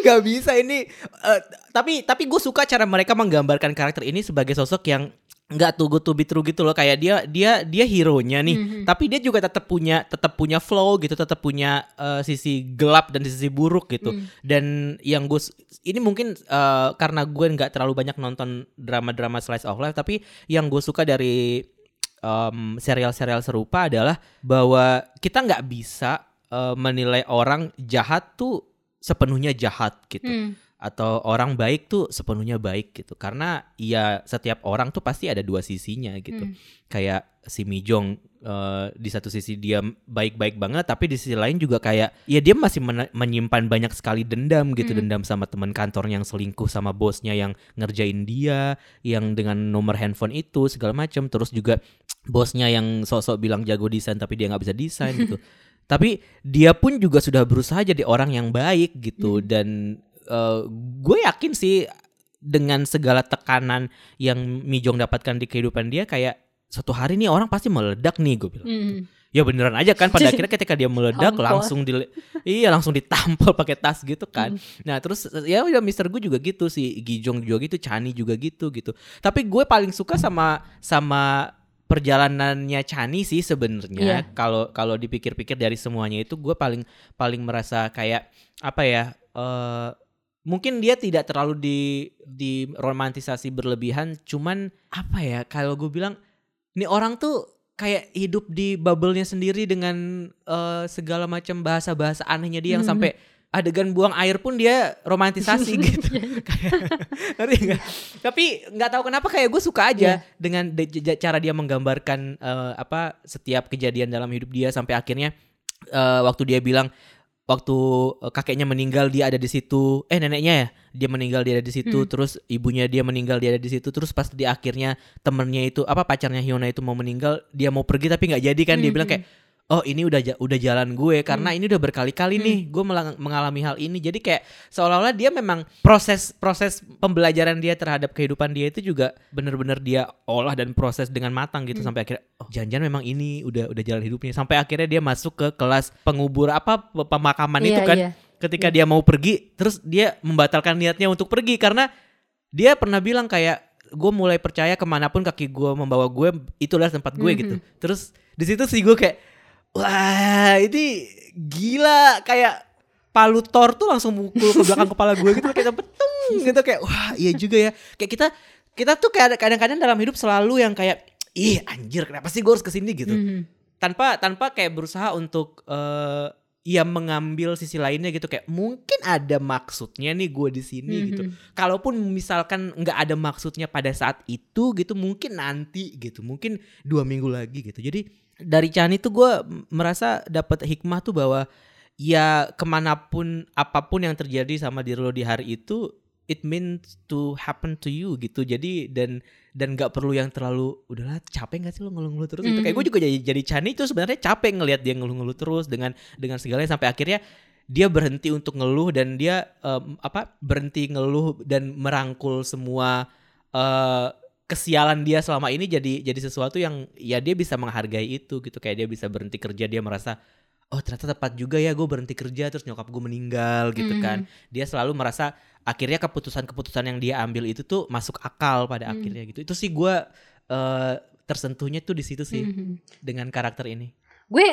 Gak bisa ini. eh, tapi tapi gue suka cara mereka menggambarkan karakter ini sebagai sosok yang nggak too good to be true gitu loh kayak dia dia dia hero-nya nih Mhm. tapi dia juga tetap punya tetap punya flow gitu tetap punya eh, sisi gelap dan sisi buruk gitu Hmm. dan yang gue ini mungkin eh, karena gue nggak terlalu banyak nonton drama-drama slice of life tapi yang gue suka dari em, serial-serial serupa adalah bahwa kita nggak bisa eh, menilai orang jahat tuh sepenuhnya jahat gitu Hmm. Atau orang baik tuh sepenuhnya baik gitu karena ya setiap orang tuh pasti ada dua sisinya gitu Hmm. kayak si Mijong eh, di satu sisi dia baik-baik banget tapi di sisi lain juga kayak ya dia masih men- menyimpan banyak sekali dendam gitu Hmm. dendam sama teman kantornya yang selingkuh sama bosnya yang ngerjain dia yang dengan nomor handphone itu segala macam terus juga bosnya yang sosok bilang jago desain tapi dia nggak bisa desain gitu tapi dia pun juga sudah berusaha jadi orang yang baik gitu Hmm. dan eh, gue yakin sih dengan segala tekanan yang Mijong dapatkan di kehidupan dia kayak suatu hari nih orang pasti meledak nih gue bilang. Hmm. Ya beneran aja kan pada akhirnya ketika dia meledak langsung di iya langsung ditampol pakai tas gitu kan. Hmm. Nah, terus ya udah Mister gue juga gitu sih, Gijong juga gitu, Chani juga gitu gitu. Tapi gue paling suka sama sama perjalanannya Chani sih sebenarnya. Iya. Kalau kalau dipikir-pikir dari semuanya itu gue paling paling merasa kayak apa ya? eh mungkin dia tidak terlalu di di romantisasi berlebihan, cuman apa ya? Kalau gue bilang ini orang tuh kayak hidup di bubble-nya sendiri dengan eh, segala macam bahasa-bahasa anehnya dia yang Mhm. sampai adegan buang air pun dia romantisasi gitu. Kayak ngerti nggak? Tapi nggak tahu kenapa kayak gue suka aja Iya. dengan de- cara dia menggambarkan eh, apa setiap kejadian dalam hidup dia sampai akhirnya eh, waktu dia bilang waktu eh, kakeknya meninggal dia ada di situ. Eh neneknya ya? Dia meninggal dia ada di situ. Hmm. terus ibunya dia meninggal dia ada di situ. Terus pas di akhirnya temennya itu apa pacarnya Hyuna itu mau meninggal dia mau pergi tapi nggak jadi kan? Dia Hmm, bilang kayak oh ini udah udah jalan gue karena ini udah berkali-kali Hmm. nih gue mengalami hal ini jadi kayak seolah-olah dia memang proses proses pembelajaran dia terhadap kehidupan dia itu juga bener-bener dia olah dan proses dengan matang gitu Hmm. sampai akhirnya oh jangan-jangan memang ini udah udah jalan hidupnya sampai akhirnya dia masuk ke kelas pengubur apa pe- pemakaman itu Iya, kan iya. ketika dia mau pergi terus dia membatalkan niatnya untuk pergi karena dia pernah bilang kayak gue mulai percaya ke mana pun kaki gue membawa gue itulah tempat gue Mhm. gitu terus di situ sih gue kayak wah ini gila. Kayak palu Thor tuh langsung mukul ke belakang kepala gue gitu kayak betung gitu kayak wah iya juga ya. Kayak kita kita tuh kayak kadang-kadang dalam hidup selalu yang kayak ih anjir kenapa sih gue harus ke sini? gitu. Mhm. tanpa tanpa kayak berusaha untuk eh ya mengambil sisi lainnya gitu kayak mungkin ada maksudnya nih gue di sini gitu. Mhm. kalaupun misalkan nggak ada maksudnya pada saat itu gitu mungkin nanti gitu mungkin dua minggu lagi gitu. Jadi dari Chani tuh gue merasa dapat hikmah tuh bahwa ya ke mana pun apa pun yang terjadi sama diri lo di hari itu it means to happen to you gitu. Jadi dan dan nggak perlu yang terlalu udahlah capek nggak sih lo ngeluh-ngeluh terus? Gitu. Kayak gue Mhm. juga jadi jadi Chani itu sebenarnya capek ngelihat dia ngeluh-ngeluh terus dengan dengan segalanya sampai akhirnya dia berhenti untuk ngeluh dan dia em, apa berhenti ngeluh dan merangkul semua eh, kesialan dia selama ini jadi jadi sesuatu yang ya dia bisa menghargai itu gitu kayak dia bisa berhenti kerja dia merasa oh ternyata tepat juga ya gue berhenti kerja terus nyokap gue meninggal gitu Mhm. kan dia selalu merasa akhirnya keputusan-keputusan yang dia ambil itu tuh masuk akal pada Hmm. akhirnya gitu itu sih gue eh, tersentuhnya tuh di situ sih Mhm. dengan karakter ini gue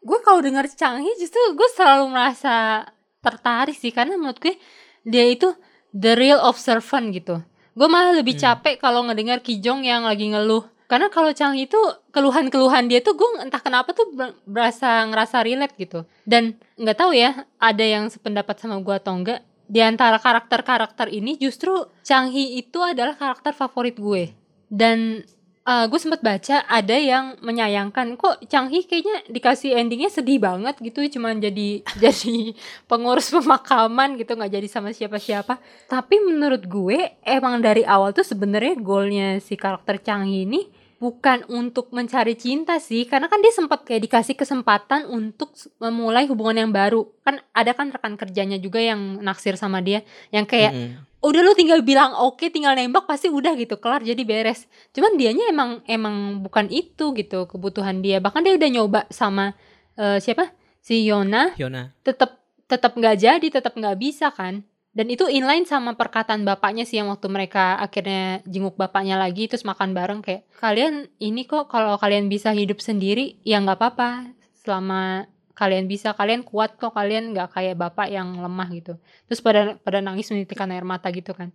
gue kalau dengar Changi justru gue selalu merasa tertarik sih karena menurut gue dia itu the real observant gitu gue malah lebih Hmm. capek kalau ngedengar Kijong yang lagi ngeluh. Karena kalau Changi itu keluhan-keluhan dia tuh gue entah kenapa tuh ber- berasa ngerasa relate gitu. Dan nggak tahu ya ada yang sependapat sama gue atau enggak di antara karakter-karakter ini justru Changi itu adalah karakter favorit gue. Dan uh, gue sempat baca ada yang menyayangkan kok Changi kayaknya dikasih endingnya sedih banget gitu cuman jadi jadi pengurus pemakaman gitu nggak jadi sama siapa-siapa tapi menurut gue emang dari awal tuh sebenarnya goalnya si karakter Changi ini bukan untuk mencari cinta sih karena kan dia sempat kayak dikasih kesempatan untuk memulai hubungan yang baru kan ada kan rekan kerjanya juga yang naksir sama dia yang kayak Mm-mm. Udah lu tinggal bilang oke tinggal nembak pasti udah gitu. Kelar jadi beres. Cuman dianya emang emang bukan itu gitu kebutuhan dia. Bahkan dia udah nyoba sama eh, siapa? Si Yona. Hyuna tetap tetap nggak jadi tetap nggak bisa kan. Dan itu inline sama perkataan bapaknya sih yang waktu mereka akhirnya jenguk bapaknya lagi terus makan bareng kayak kalian ini kok kalau kalian bisa hidup sendiri ya nggak apa-apa. Selama kalian bisa kalian kuat kok kalian nggak kayak bapak yang lemah gitu terus pada pada nangis menitikkan air mata gitu kan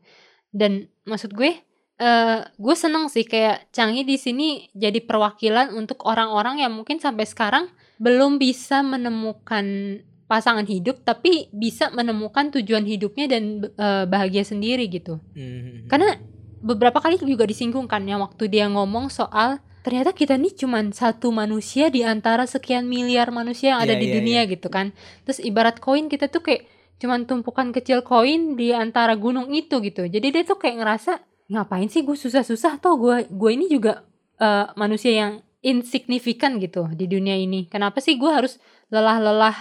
dan maksud gue uh, gue seneng sih kayak Changi di sini jadi perwakilan untuk orang-orang yang mungkin sampai sekarang belum bisa menemukan pasangan hidup tapi bisa menemukan tujuan hidupnya dan uh, bahagia sendiri gitu. Mm-hmm. Karena beberapa kali juga disinggungkan ya waktu dia ngomong soal ternyata kita nih cuman satu manusia di antara sekian miliar manusia yang ada yeah, di yeah, dunia yeah. gitu kan. Terus ibarat koin kita tuh kayak cuman tumpukan kecil koin di antara gunung itu gitu. Jadi dia tuh kayak ngerasa ngapain sih gue susah-susah toh gue gue ini juga uh, manusia yang insignifikan gitu di dunia ini. Kenapa sih gue harus lelah-lelah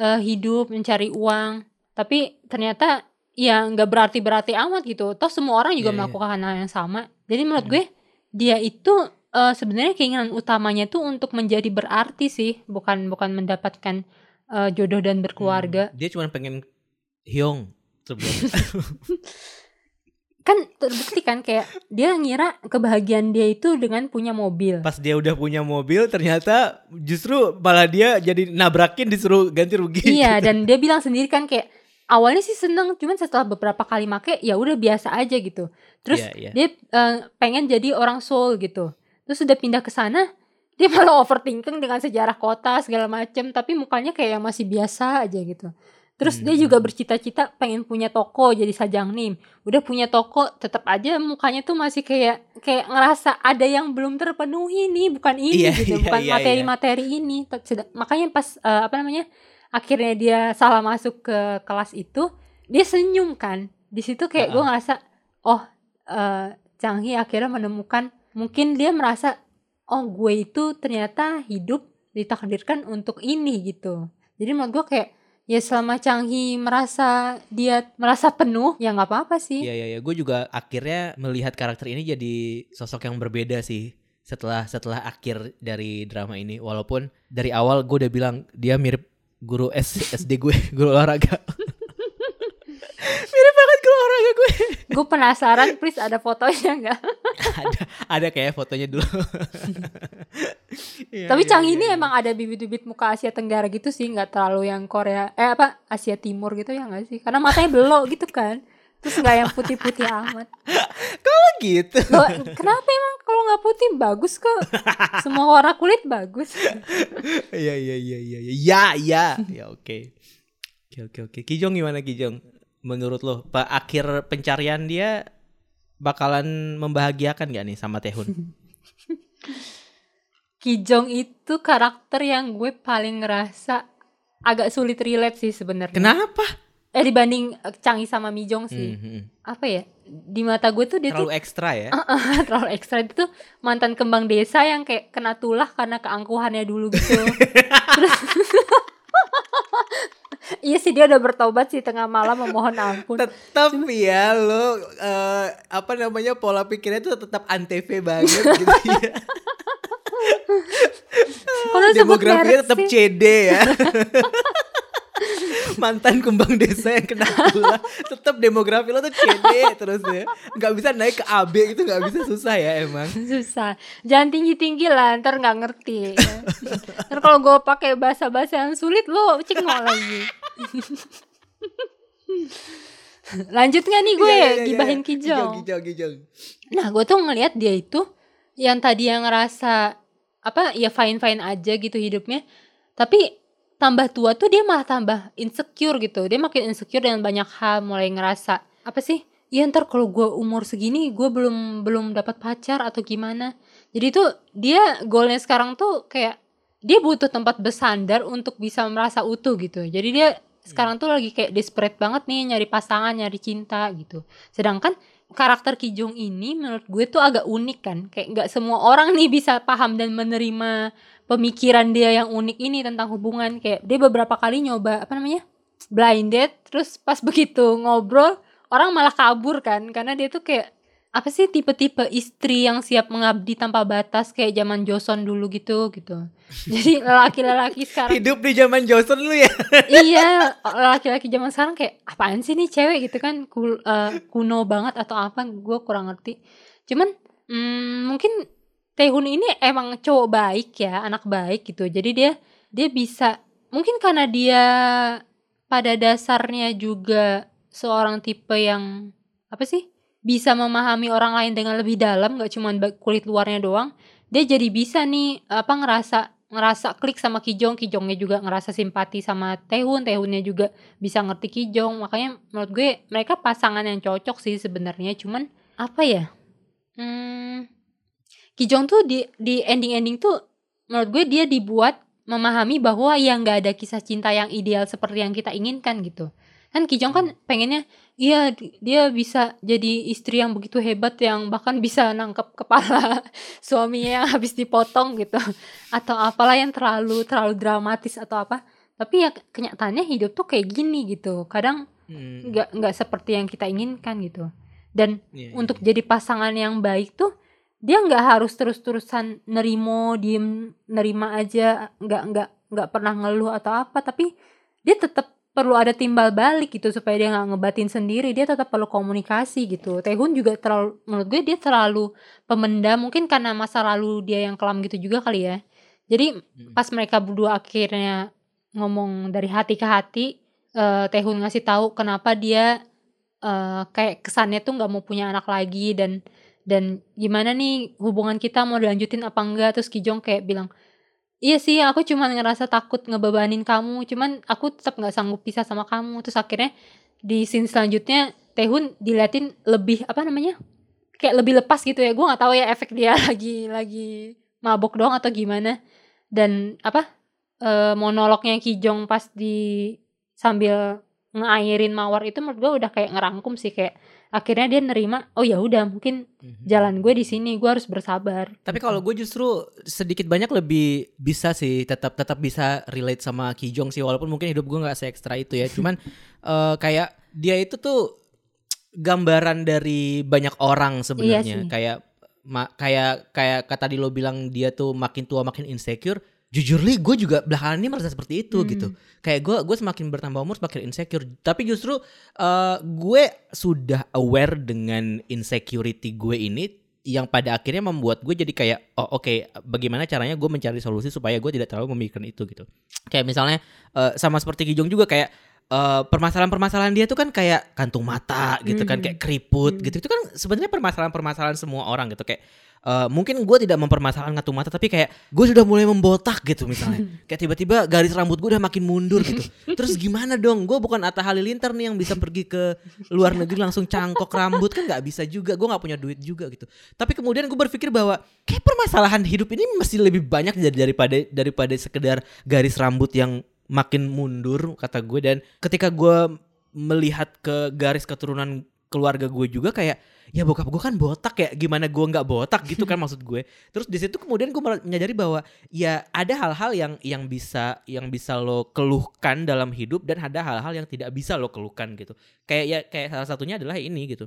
uh, hidup mencari uang tapi ternyata ya nggak berarti berarti amat gitu toh semua orang juga yeah, iya. melakukan yeah. hal yang sama jadi menurut hmm. gue dia itu uh, sebenarnya keinginan utamanya tuh untuk menjadi berarti sih bukan bukan mendapatkan uh, jodoh dan berkeluarga hmm. dia cuma pengen hyong kan terbukti kan kayak dia ngira kebahagiaan dia itu dengan punya mobil. Pas dia udah punya mobil ternyata justru malah dia jadi nabrakin disuruh ganti rugi. Iya gitu. dan dia bilang sendiri kan kayak awalnya sih seneng cuman setelah beberapa kali make ya udah biasa aja gitu. Terus yeah, yeah. dia uh, pengen jadi orang soul gitu. Terus udah pindah ke sana dia malah overthinking dengan sejarah kota segala macem tapi mukanya kayak masih biasa aja gitu. Terus hmm. dia juga bercita-cita pengen punya toko jadi sajang nim. Udah punya toko, tetap aja mukanya tuh masih kayak kayak ngerasa ada yang belum terpenuhi nih, bukan ini yeah, gitu, yeah, bukan iya, materi-materi yeah, ini. Makanya pas uh, apa namanya? Akhirnya dia salah masuk ke kelas itu, dia senyum kan. Di situ kayak uh -uh. gue ngerasa, oh uh, Changhi akhirnya menemukan mungkin dia merasa oh gue itu ternyata hidup ditakdirkan untuk ini gitu. Jadi menurut gue kayak ya selama Changhi merasa dia merasa penuh ya nggak apa-apa sih. Iya iya ya. gue juga akhirnya melihat karakter ini jadi sosok yang berbeda sih setelah setelah akhir dari drama ini walaupun dari awal gue udah bilang dia mirip guru S, SD gue guru olahraga gue gue penasaran please ada fotonya nggak ada ada kayak fotonya dulu Iya, Tapi iya, Chang iya, ini iya. emang ada bibit-bibit muka Asia Tenggara gitu sih, nggak terlalu yang Korea eh apa Asia Timur gitu ya nggak sih? Karena matanya belok gitu kan. Terus nggak yang putih-putih amat. Kalau gitu. Loh, kenapa emang kalau nggak putih bagus kok? Semua warna kulit bagus. Iya iya iya iya iya ya ya ya oke. Oke oke oke. Kijong gimana Kijong? Menurut lo, akhir pencarian dia bakalan membahagiakan gak nih sama Tehun? Kijong itu karakter yang gue paling ngerasa agak sulit relate sih sebenarnya. Kenapa? Eh dibanding eh, Changi sama Mijong sih. Mm -hmm. Apa ya? Di mata gue tuh dia terlalu tuh ekstra ya. Uh, uh, terlalu ekstra itu tuh mantan kembang desa yang kayak kena tulah karena keangkuhannya dulu gitu. Terus Iya sih dia udah bertobat sih tengah malam memohon ampun. Tetap ya lo uh, apa namanya pola pikirnya tuh tetap antv banget gitu ya. Demografinya tetap CD ya. Mantan kembang desa yang kena gula tetap demografi lo tuh CD terus ya. Nggak bisa naik ke AB itu nggak bisa susah ya emang. Susah. Jangan tinggi tinggi lah ntar nggak ngerti. Ya. ntar kalau gue pakai bahasa bahasa yang sulit lo cengok lagi. Lanjut nggak nih gue? Ya, ya, ya, gibahin ya. kijong. Nah gue tuh ngelihat dia itu yang tadi yang ngerasa apa ya fine fine aja gitu hidupnya. Tapi tambah tua tuh dia malah tambah insecure gitu. Dia makin insecure dengan banyak hal mulai ngerasa apa sih? Ya ntar kalau gue umur segini gue belum belum dapat pacar atau gimana? Jadi tuh dia goalnya sekarang tuh kayak dia butuh tempat bersandar untuk bisa merasa utuh gitu. Jadi dia sekarang tuh lagi kayak desperate banget nih nyari pasangan nyari cinta gitu. Sedangkan karakter Kijung ini menurut gue tuh agak unik kan. Kayak nggak semua orang nih bisa paham dan menerima pemikiran dia yang unik ini tentang hubungan kayak dia beberapa kali nyoba apa namanya blinded terus pas begitu ngobrol orang malah kabur kan karena dia tuh kayak apa sih tipe-tipe istri yang siap mengabdi tanpa batas kayak zaman Joseon dulu gitu gitu. Jadi laki-laki sekarang Hidup di zaman Johnson lu ya. iya laki-laki zaman sekarang kayak apaan sih nih cewek gitu kan Kul- eh, kuno banget atau apa gue kurang ngerti. Cuman mm, mungkin Taehun ini emang cowok baik ya anak baik gitu. Jadi dia dia bisa mungkin karena dia pada dasarnya juga seorang tipe yang apa sih bisa memahami orang lain dengan lebih dalam gak cuma kulit luarnya doang dia jadi bisa nih apa ngerasa ngerasa klik sama Kijong Kijongnya juga ngerasa simpati sama Taehun Taehunnya juga bisa ngerti Kijong makanya menurut gue mereka pasangan yang cocok sih sebenarnya. Cuman apa ya hmm, Kijong tuh di di ending ending tuh menurut gue dia dibuat memahami bahwa ya nggak ada kisah cinta yang ideal seperti yang kita inginkan gitu. Kan Kijong kan pengennya iya di- dia bisa jadi istri yang begitu hebat yang bahkan bisa nangkep kepala suaminya yang habis dipotong gitu. Atau apalah yang terlalu terlalu dramatis atau apa. Tapi ya kenyataannya hidup tuh kayak gini gitu. Kadang Hmm, nggak nggak seperti yang kita inginkan gitu. Dan iya, iya. untuk jadi pasangan yang baik tuh dia nggak harus terus-terusan nerimo diem nerima aja nggak nggak nggak pernah ngeluh atau apa tapi dia tetap perlu ada timbal balik gitu supaya dia nggak ngebatin sendiri. Dia tetap perlu komunikasi gitu. Taehun juga terlalu menurut gue dia terlalu pemendam. Mungkin karena masa lalu dia yang kelam gitu juga kali ya. Jadi Mm. pas mereka berdua akhirnya ngomong dari hati ke hati eh Taehun ngasih tahu kenapa dia eh kayak kesannya tuh nggak mau punya anak lagi dan dan gimana nih hubungan kita mau dilanjutin apa enggak? Terus Kijong kayak bilang iya sih aku cuma ngerasa takut ngebebanin kamu. Cuman aku tetap nggak sanggup pisah sama kamu. Terus akhirnya di scene selanjutnya Taehun diliatin lebih apa namanya? Kayak lebih lepas gitu ya. Gue nggak tahu ya efek dia lagi lagi mabok doang atau gimana. Dan apa eh, monolognya Kijong pas di sambil ngairin mawar itu menurut gue udah kayak ngerangkum sih kayak akhirnya dia nerima oh ya udah mungkin Mhm. jalan gue di sini gue harus bersabar Tapi kalau gue justru sedikit banyak lebih bisa sih tetap tetap bisa relate sama Kijong sih walaupun mungkin hidup gue nggak se ekstra itu ya. Cuman eh, kayak dia itu tuh gambaran dari banyak orang sebenarnya. Iya sih. kayak ma- kayak kayak kata tadi lo bilang dia tuh makin tua makin insecure. Jujur li gue juga belakangan ini merasa seperti itu Hmm. gitu. Kayak gue gue semakin bertambah umur semakin insecure. Tapi justru eh, gue sudah aware dengan insecurity gue ini yang pada akhirnya membuat gue jadi kayak oh oke bagaimana caranya gue mencari solusi supaya gue tidak terlalu memikirkan itu gitu kayak misalnya eh, sama seperti Kijong juga kayak eh, permasalahan-permasalahan dia tuh kan kayak kantung mata gitu kan Mhm. kayak keriput Mhm. gitu. Itu kan sebenarnya permasalahan-permasalahan semua orang gitu. Kayak eh, mungkin gue tidak mempermasalahkan kantung mata tapi kayak gue sudah mulai membotak gitu misalnya. Kayak tiba-tiba garis rambut gue udah makin mundur gitu. Terus gimana dong? Gue bukan Atta Halilintar nih yang bisa pergi ke luar negeri langsung cangkok rambut. Kan nggak bisa juga. Gue nggak punya duit juga gitu. Tapi kemudian gue berpikir bahwa kayak permasalahan hidup ini mesti lebih banyak dari- daripada daripada sekedar garis rambut yang makin mundur kata gue dan ketika gue melihat ke garis keturunan keluarga gue juga kayak ya bokap gue kan botak ya gimana gue nggak botak? Gitu kan maksud gue. Terus di situ kemudian gue menyadari bahwa ya ada hal-hal yang yang bisa yang bisa lo keluhkan dalam hidup dan ada hal-hal yang tidak bisa lo keluhkan gitu. Kayak ya kayak salah satunya adalah ini gitu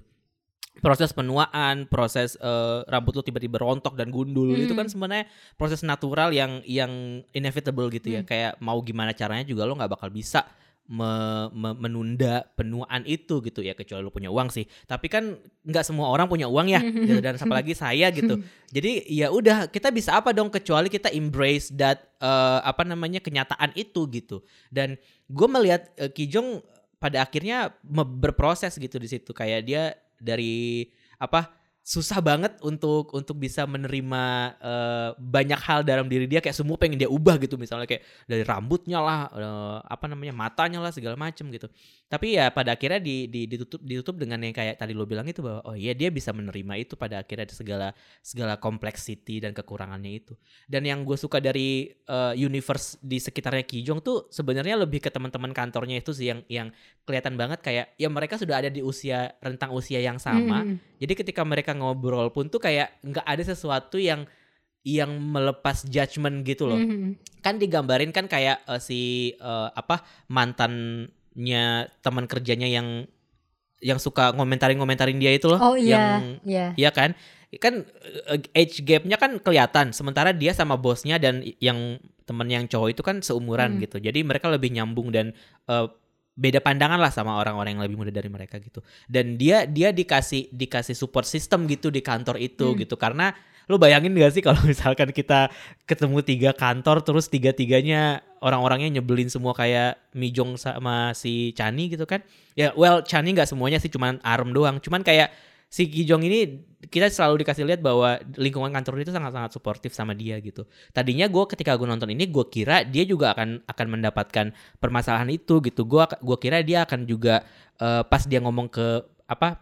proses penuaan proses eh, rambut lo tiba-tiba rontok dan gundul Hmm. itu kan sebenarnya proses natural yang yang inevitable gitu ya Hmm. kayak mau gimana caranya juga lo nggak bakal bisa me- me- menunda penuaan itu gitu ya kecuali lo punya uang sih tapi kan nggak semua orang punya uang ya gitu. dan apalagi saya gitu jadi ya udah kita bisa apa dong kecuali kita embrace that eh, apa namanya kenyataan itu gitu dan gue melihat eh, Kijong pada akhirnya berproses gitu di situ kayak dia dari apa susah banget untuk untuk bisa menerima eh, banyak hal dalam diri dia. Kayak semua pengen dia ubah gitu. Misalnya kayak dari rambutnya lah eh, apa namanya matanya lah segala macem gitu. Tapi ya pada akhirnya di, di- ditutup ditutup dengan yang kayak tadi lo bilang itu bahwa oh iya dia bisa menerima itu pada akhirnya segala segala complexity dan kekurangannya itu. Dan yang gue suka dari eh, universe di sekitarnya Kijong tuh sebenarnya lebih ke teman-teman kantornya itu sih yang yang kelihatan banget kayak ya mereka sudah ada di usia rentang usia yang sama. Hmm. Jadi ketika mereka ngobrol pun tuh kayak nggak ada sesuatu yang yang melepas judgement gitu loh. Hmm. Kan digambarin kan kayak eh, si eh, apa mantannya teman kerjanya yang yang suka ngomentarin-ngomentarin dia itu loh Oh iya, yang iya. Iya kan? Kan eh, age gapnya kan kelihatan. Sementara dia sama bosnya dan yang temen yang cowok itu kan seumuran Hmm. gitu. Jadi mereka lebih nyambung dan eh, beda pandangan lah sama orang-orang yang lebih muda dari mereka gitu. Dan dia dia dikasih dikasih support system gitu di kantor itu Hmm. gitu. Karena lu bayangin gak sih kalau misalkan kita ketemu tiga kantor terus tiga-tiganya orang-orangnya nyebelin semua kayak Mijong sama si Chani gitu kan. Ya well Chani nggak semuanya sih cuman Arm doang. Cuman kayak si Kijong ini kita selalu dikasih lihat bahwa lingkungan kantor itu sangat-sangat suportif sama dia gitu. Tadinya gue ketika gue nonton ini gue kira dia juga akan akan mendapatkan permasalahan itu gitu. Gue gua kira dia akan juga eh, pas dia ngomong ke apa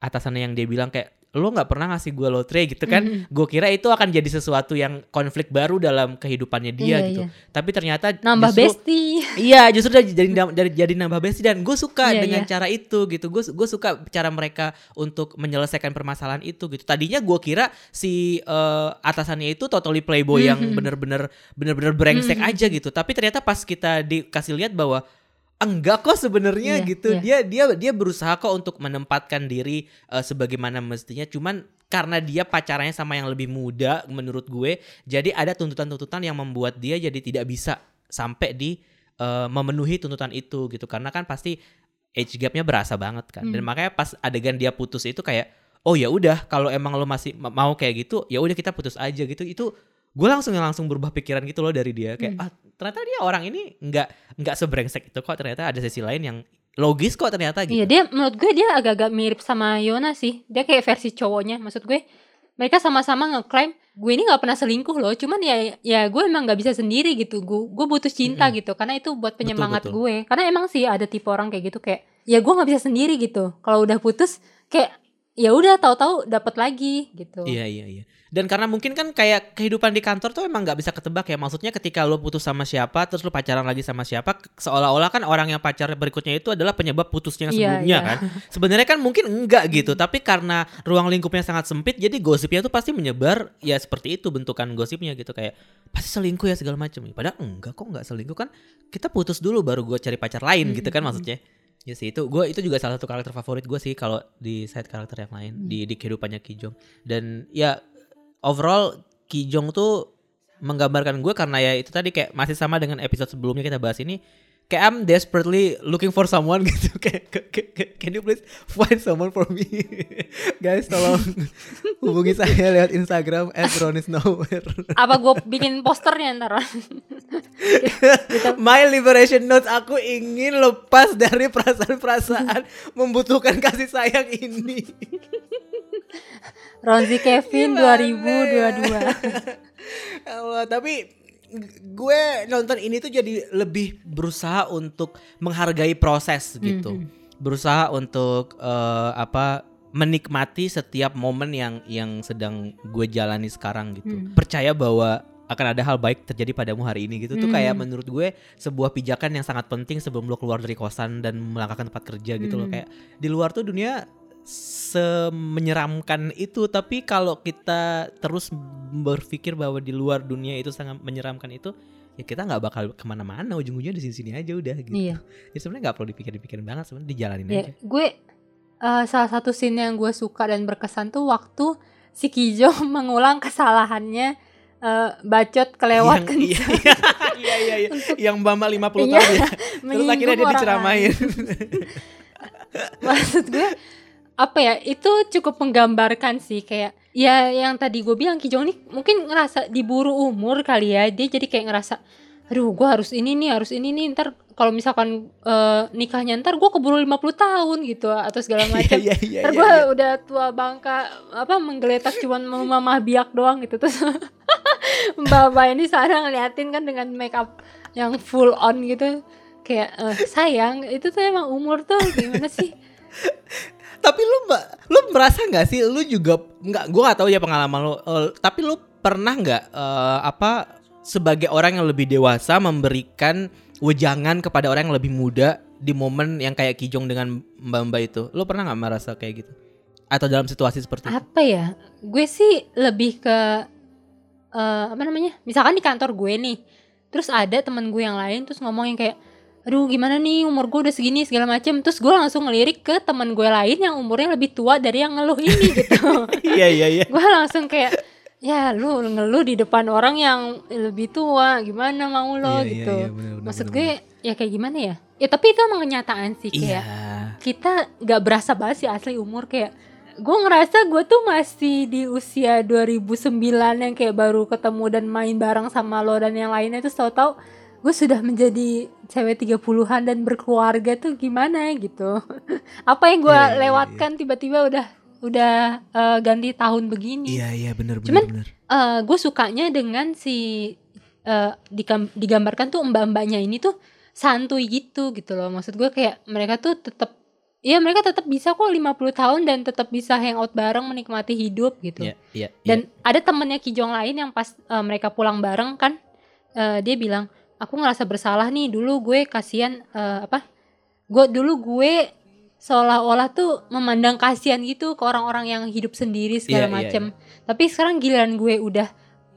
atasannya yang dia bilang kayak lo nggak pernah ngasih gue lotre gitu kan. Mhm. Gue kira itu akan jadi sesuatu yang konflik baru dalam kehidupannya dia Iya, gitu. iya. Tapi ternyata Nambah justru- bestie. Iya, justru jadi dari jadi nambah bestie dan gue suka Iya, dengan iya. cara itu gitu. Gue gue suka cara mereka untuk menyelesaikan permasalahan itu gitu. Tadinya gue kira si eh, atasannya itu totally playboy yang Mhm. bener-bener bener-bener brengsek Mhm. aja gitu. Tapi ternyata pas kita dikasih lihat bahwa enggak kok sebenarnya Iya, gitu. iya. Dia dia dia berusaha kok untuk menempatkan diri eh, sebagaimana mestinya. Cuman karena dia pacarannya sama yang lebih muda menurut gue, jadi ada tuntutan-tuntutan yang membuat dia jadi tidak bisa sampai di eh, memenuhi tuntutan itu gitu. Karena kan pasti age gapnya berasa banget kan. Dan Hmm. makanya pas adegan dia putus itu kayak oh ya udah kalau emang lo masih ma- mau kayak gitu ya udah kita putus aja gitu. Itu gue langsung langsung berubah pikiran gitu loh dari dia kayak Hmm. ah ternyata dia orang ini nggak nggak sebrengsek itu kok ternyata ada sisi lain yang logis kok ternyata gitu. Iya dia menurut gue dia agak-agak mirip sama Yona sih. Dia kayak versi cowoknya. Maksud gue mereka sama-sama ngeklaim gue ini nggak pernah selingkuh loh. Cuman ya ya gue emang nggak bisa sendiri gitu. Gue gue butuh cinta Mm-mm. gitu. Karena itu buat penyemangat betul. gue. Karena emang sih ada tipe orang kayak gitu kayak ya gue nggak bisa sendiri gitu. Kalau udah putus kayak ya udah tahu-tahu dapat lagi gitu. Iya iya iya. Dan karena mungkin kan kayak kehidupan di kantor tuh emang nggak bisa ketebak ya. Maksudnya ketika lo putus sama siapa, terus lo pacaran lagi sama siapa, seolah-olah kan orang yang pacar berikutnya itu adalah penyebab putusnya yang sebelumnya iya. kan. Sebenarnya kan mungkin enggak gitu, tapi karena ruang lingkupnya sangat sempit, jadi gosipnya tuh pasti menyebar ya seperti itu bentukan gosipnya gitu kayak pasti selingkuh ya segala macam. Padahal enggak kok enggak selingkuh kan. Kita putus dulu baru gue cari pacar lain gitu kan maksudnya. Ya sih itu gue itu juga salah satu karakter favorit gue sih kalau di side karakter yang lain Hmm. di di kehidupannya Kijong dan ya overall Kijong tuh menggambarkan gue karena ya itu tadi kayak masih sama dengan episode sebelumnya kita bahas ini kayak I'm desperately looking for someone gitu kayak "Ca- ca- ca- can you please find someone for me guys tolong hubungi saya lewat Instagram @ronisnowhere Apa gue bikin posternya ntar? My liberation notes aku ingin lepas dari perasaan-perasaan membutuhkan kasih sayang ini. Ronzi Kevin Gimana 2022. Allah, tapi gue nonton ini tuh jadi lebih berusaha untuk menghargai proses gitu. Mhm. Berusaha untuk eh, apa menikmati setiap momen yang yang sedang gue jalani sekarang gitu. Hmm. Percaya bahwa akan ada hal baik terjadi padamu hari ini gitu tuh Hmm. kayak menurut gue sebuah pijakan yang sangat penting sebelum lo keluar dari kosan dan melangkah ke tempat kerja gitu loh Hmm. kayak di luar tuh dunia semenyeramkan itu tapi kalau kita terus berpikir bahwa di luar dunia itu sangat menyeramkan itu ya kita nggak bakal ke mana-mana ujung-ujungnya di sini-sini aja udah gitu. Iya. ya sebenarnya nggak perlu dipikir-pikirin banget sebenarnya dijalanin Ya, aja. gue eh, salah satu scene yang gue suka dan berkesan tuh waktu si Kijo mengulang kesalahannya eh, bacot kelewat yang, iya, kencang iya iya iya yang Bama 50 Iya, tahun ya. Terus akhirnya dia diceramain. Maksud gue apa ya itu cukup menggambarkan sih kayak ya yang tadi gue bilang Kijong nih mungkin ngerasa diburu umur kali ya dia jadi kayak ngerasa aduh gue harus ini nih harus ini nih ntar kalau misalkan eh, nikahnya ntar gue keburu 50 tahun gitu atau segala macam. iya iya Ntar iya, gue iya. udah tua bangka apa menggeletak cuman mau mamah biak doang gitu. Terus mbak ini sana ngeliatin kan dengan make up yang full on gitu kayak eh, sayang itu tuh emang umur tuh gimana sih Tapi lu mbak, lu merasa nggak sih lu juga nggak? Gue nggak tahu ya pengalaman lu. eh, tapi lu pernah nggak eh, apa sebagai orang yang lebih dewasa memberikan wejangan kepada orang yang lebih muda di momen yang kayak Kijong dengan Mbak Mbak itu? Lu pernah nggak merasa kayak gitu? Atau dalam situasi seperti itu? apa ya gue sih lebih ke eh, apa namanya misalkan di kantor gue nih terus ada temen gue yang lain terus ngomong yang kayak aduh gimana nih? Umur gue udah segini segala macem. Terus gue langsung ngelirik ke teman gue lain yang umurnya lebih tua dari yang ngeluh ini gitu. Iya iya iya. gue langsung kayak ya lu ngeluh di depan orang yang lebih tua gimana mau lo? Iya, iya, gitu. iya, bener, bener, maksud bener, gue ya kayak gimana ya? Ya tapi itu emang kenyataan sih Iya. kayak kita nggak berasa banget sih asli umur kayak gue ngerasa gue tuh masih di usia 2009 yang kayak baru ketemu dan main bareng sama lo dan yang lainnya. Tuh tau-tau gue sudah menjadi cewek 30-an dan berkeluarga tuh gimana gitu. Apa yang gue Iya, iya, iya, lewatkan tiba-tiba udah udah eh, ganti tahun begini. Iya iya bener bener Cuman- bener. eh gue sukanya dengan si eh, dikam- digambarkan tuh mbak-mbaknya ini tuh santuy gitu gitu loh. Maksud gue kayak mereka tuh tetap ya mereka tetap bisa kok 50 tahun dan tetap bisa hangout bareng menikmati hidup gitu. Iya iya. dan ada temennya Kijong lain yang pas eh, mereka pulang bareng kan eh, dia bilang aku ngerasa bersalah nih dulu gue kasihan eh, apa gue dulu gue seolah-olah tuh memandang kasihan gitu ke orang-orang yang hidup sendiri segala Iya, iya, macem tapi sekarang giliran gue udah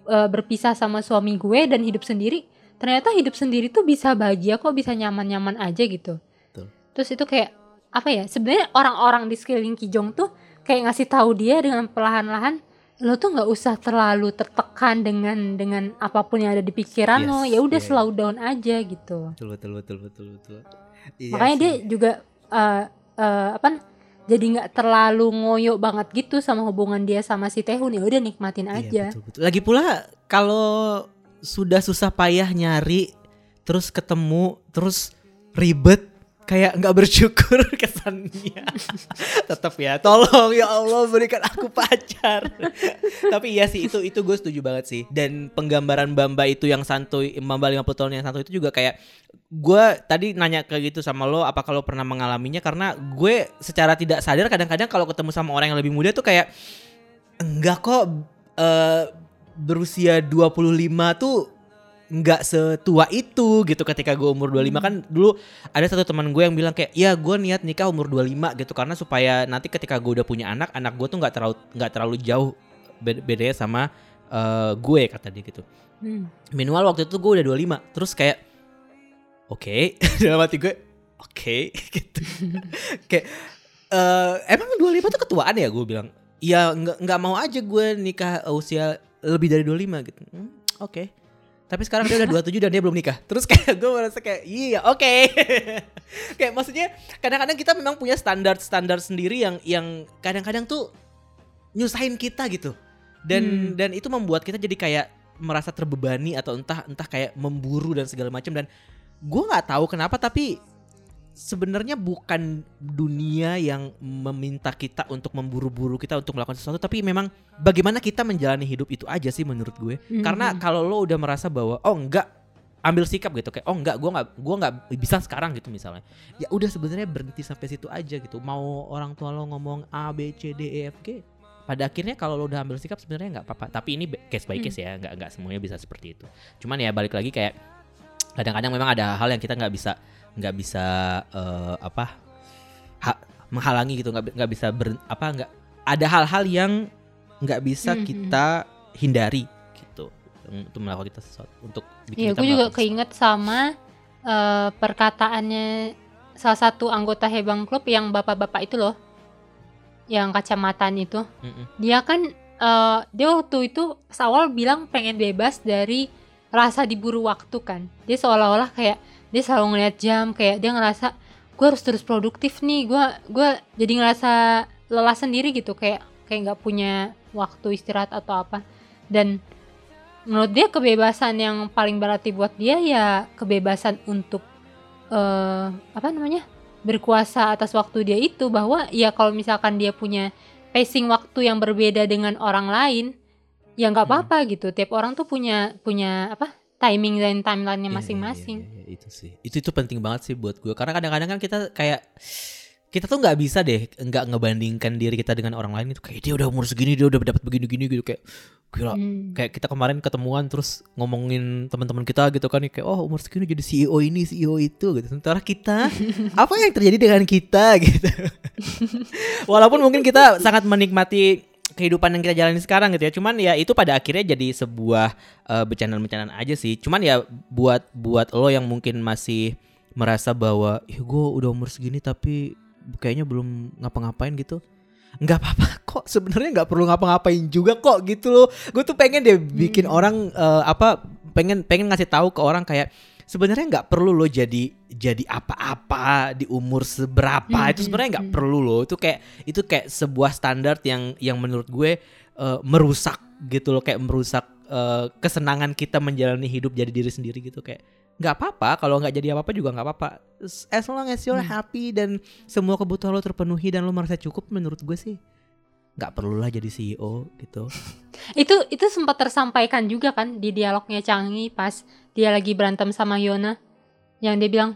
eh, berpisah sama suami gue dan hidup sendiri ternyata hidup sendiri tuh bisa bahagia kok bisa nyaman-nyaman aja gitu. Betul. terus itu kayak apa ya sebenarnya orang-orang di sekeliling Kijong tuh kayak ngasih tahu dia dengan perlahan-lahan lo tuh nggak usah terlalu tertekan dengan dengan apa pun yang ada di pikiran Yes, lo ya udah iya, slow down aja gitu. Betul betul betul betul betul. Iya makanya dia juga eh eh, apa jadi nggak terlalu ngoyo banget gitu sama hubungan dia sama si Tehun. Ya udah nikmatin Iya, aja. betul, betul. Lagi pula kalau sudah susah payah nyari terus ketemu terus ribet kayak nggak bersyukur kesannya. Tetap ya, tolong ya Allah berikan aku pacar. Tapi iya sih itu itu gue setuju banget sih. Dan penggambaran Bamba itu yang santuy, Bamba 50 tahun yang santuy itu juga kayak gue tadi nanya kayak gitu sama lo apa kalau pernah mengalaminya karena gue secara tidak sadar kadang-kadang kalau ketemu sama orang yang lebih muda tuh kayak enggak kok eh, berusia 25 tuh nggak setua itu gitu ketika gue umur 25 kan dulu ada satu teman gue yang bilang kayak ya gue niat nikah umur 25 gitu. Karena supaya nanti ketika gue udah punya anak anak gue tuh nggak terlalu nggak terlalu jauh bed- bedanya sama eh, gue kata dia gitu. Hmm. minimal waktu itu gue udah 25 terus kayak oke. Dalam hati gue oke gitu. Kayak eh emang 25 tuh ketuaan ya? Gue bilang. Ya nggak nggak mau aja gue nikah usia lebih dari 25 gitu. Hmm, oke tapi sekarang dia udah 27 dan dia belum nikah. Terus kayak gue merasa kayak iya oke. Kayak maksudnya kadang-kadang kita memang punya standar standar sendiri yang yang kadang-kadang tuh nyusahin kita gitu. Dan Hmm. dan itu membuat kita jadi kayak merasa terbebani atau entah entah kayak memburu dan segala macam. Dan gue nggak tahu kenapa tapi sebenarnya bukan dunia yang meminta kita untuk memburu-buru kita untuk melakukan sesuatu tapi memang bagaimana kita menjalani hidup itu aja sih menurut gue. Hmm. karena kalau lo udah merasa bahwa oh enggak ambil sikap gitu kayak oh enggak gue nggak gua nggak bisa sekarang gitu misalnya. Ya udah sebenarnya berhenti sampai situ aja gitu. Mau orang tua lo ngomong A B C D E F G pada akhirnya kalau lo udah ambil sikap sebenarnya nggak apa-apa. Tapi ini case by case ya nggak nggak semuanya bisa seperti itu. Cuman ya balik lagi kayak kadang-kadang memang ada hal yang kita nggak bisa nggak bisa eh, apa ha- menghalangi gitu nggak nggak bisa ber, apa nggak ada hal-hal yang nggak bisa Mhm. kita hindari gitu untuk melakukan kita sesuatu untuk bikin Iya, kita gue juga melakukan keinget sama eh, perkataannya salah satu anggota Hebang Club yang bapak-bapak itu loh, yang kacamataan itu. sesuatu. Mm-mm. Dia kan eh, dia waktu itu pas awal bilang pengen bebas dari rasa diburu waktu kan. Dia seolah-olah kayak dia selalu ngeliat jam, kayak dia ngerasa gue harus terus produktif nih. Gue gue jadi ngerasa lelah sendiri gitu, kayak kayak nggak punya waktu istirahat atau apa. Dan menurut dia kebebasan yang paling berarti buat dia ya kebebasan untuk eh apa namanya berkuasa atas waktu dia itu bahwa ya kalau misalkan dia punya pacing waktu yang berbeda dengan orang lain ya nggak Hmm. apa-apa gitu tiap orang tuh punya punya apa timing dan timelinenya Iya, masing-masing. iya, iya, iya, itu sih. Itu itu penting banget sih buat gue karena kadang-kadang kan kita kayak kita tuh nggak bisa deh nggak ngebandingkan diri kita dengan orang lain itu kayak dia udah umur segini dia udah dapat begini-gini gitu. Kayak gila. Hmm. kayak kita kemarin ketemuan terus ngomongin teman-teman kita gitu kan kayak oh umur segini jadi CEO ini CEO itu gitu. Sementara kita apa yang terjadi dengan kita gitu. Walaupun mungkin kita sangat menikmati kehidupan yang kita jalani sekarang gitu ya. Cuman ya itu pada akhirnya jadi sebuah eh, bencana-bencana aja sih. Cuman ya buat buat lo yang mungkin masih merasa bahwa ih gue udah umur segini tapi kayaknya belum ngapa-ngapain gitu. Nggak apa-apa kok. Sebenarnya nggak perlu ngapa-ngapain juga kok gitu loh. Gue tuh pengen deh bikin Hmm. orang eh, apa pengen pengen ngasih tahu ke orang kayak sebenarnya nggak perlu lo jadi jadi apa-apa di umur seberapa. Hmm, itu sebenarnya nggak hmm, perlu loh itu kayak itu kayak sebuah standar yang yang menurut gue eh, merusak gitu loh kayak merusak eh, kesenangan kita menjalani hidup jadi diri sendiri gitu. Kayak nggak apa-apa. Kalau nggak jadi apa-apa juga nggak apa-apa. As long as you're Hmm. happy dan semua kebutuhan lo terpenuhi dan lo merasa cukup menurut gue sih nggak perlulah jadi CEO gitu. Itu itu sempat tersampaikan juga kan di dialognya Changi pas dia lagi berantem sama Yona. Yang dia bilang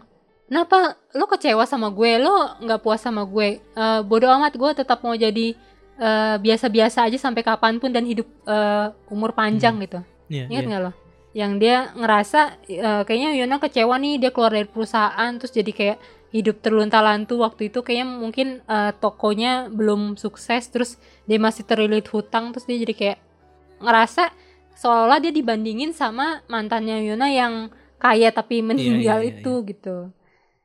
kenapa lo kecewa sama gue? Lo nggak puas sama gue? Eh bodoh amat gue tetap mau jadi eh, biasa-biasa aja sampai kapan pun dan hidup eh, umur panjang gitu. Iya, ingat iya. nggak lo? Yang dia ngerasa eh, kayaknya Yona kecewa nih dia keluar dari perusahaan terus jadi kayak hidup terlunta-lantu waktu itu. Kayaknya mungkin eh, tokonya belum sukses terus dia masih terlilit hutang terus dia jadi kayak ngerasa seolah-olah dia dibandingin sama mantannya Yona yang kaya tapi meninggal iya, iya. itu gitu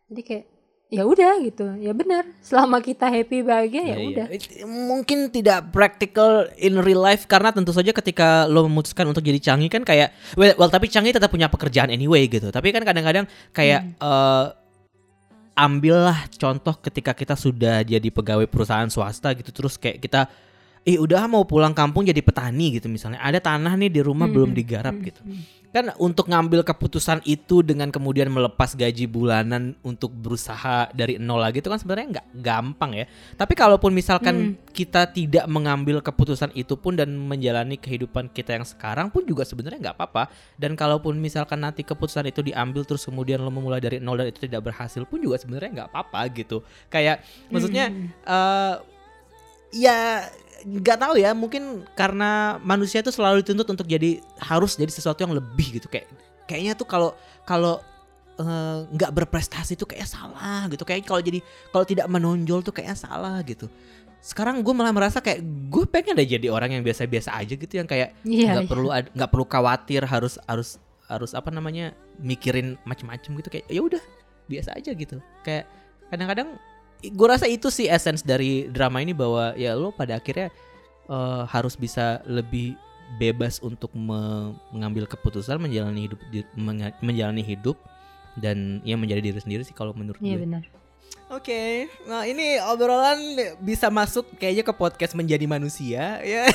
jadi kayak ya udah gitu ya benar selama kita happy bahagia ya Iya, iya. udah It- Mungkin tidak practical in real life karena tentu saja ketika lo memutuskan untuk jadi canggih kan kayak well, well, tapi canggih tetap punya pekerjaan anyway gitu. Tapi kan kadang-kadang kayak eh, ambillah contoh ketika kita sudah jadi pegawai perusahaan swasta gitu terus kayak kita eh udah mau pulang kampung jadi petani gitu misalnya. Ada tanah nih di rumah Hmm, belum hmm, digarap hmm, gitu hmm. kan untuk ngambil keputusan itu dengan kemudian melepas gaji bulanan untuk berusaha dari nol lagi itu kan sebenarnya nggak gampang ya. Tapi kalaupun misalkan kita tidak mengambil keputusan itu pun dan menjalani kehidupan kita yang sekarang pun juga sebenarnya nggak apa-apa. Dan kalaupun misalkan nanti keputusan itu diambil terus kemudian lo memulai dari nol dan itu tidak berhasil pun juga sebenarnya nggak apa-apa gitu. Kayak maksudnya Hmm. eh ya nggak tahu ya mungkin karena manusia itu selalu dituntut untuk jadi harus jadi sesuatu yang lebih gitu. Kayak kayaknya tuh kalau kalau eh, nggak berprestasi tuh kayak salah gitu. Kayak kalau jadi kalau tidak menonjol tuh kayak salah gitu. Sekarang gue malah merasa kayak gue pengen deh jadi orang yang biasa-biasa aja gitu yang kayak Iya, nggak iya. perlu ad- nggak perlu khawatir harus harus harus apa namanya mikirin macem-macem gitu. Kayak ya udah biasa aja gitu. Kayak kadang-kadang gue rasa itu sih essence dari drama ini bahwa ya lo pada akhirnya eh, harus bisa lebih bebas untuk me- mengambil keputusan menjalani hidup di- menjalani hidup dan ya menjadi diri sendiri sih kalau menurut Iya gue. benar. Oke, nah ini obrolan bisa masuk kayaknya ke podcast menjadi manusia ya.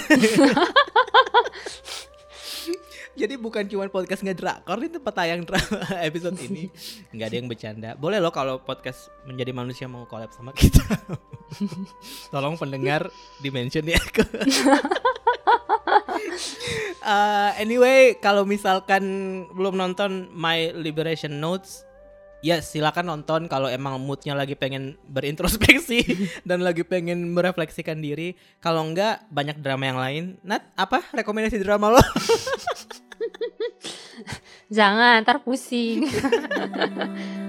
Jadi bukan cuma podcast ngedrakor ini tempat tayang drama episode ini. Nggak ada yang bercanda. Boleh loh kalau podcast menjadi manusia mau collab sama kita. Tolong pendengar di mention ya. Eh, anyway, kalau misalkan belum nonton My Liberation Notes, ya silakan nonton kalau emang moodnya lagi pengen berintrospeksi dan lagi pengen merefleksikan diri. Kalau enggak, banyak drama yang lain. Nat, apa rekomendasi drama lo? Jangan, ntar pusing.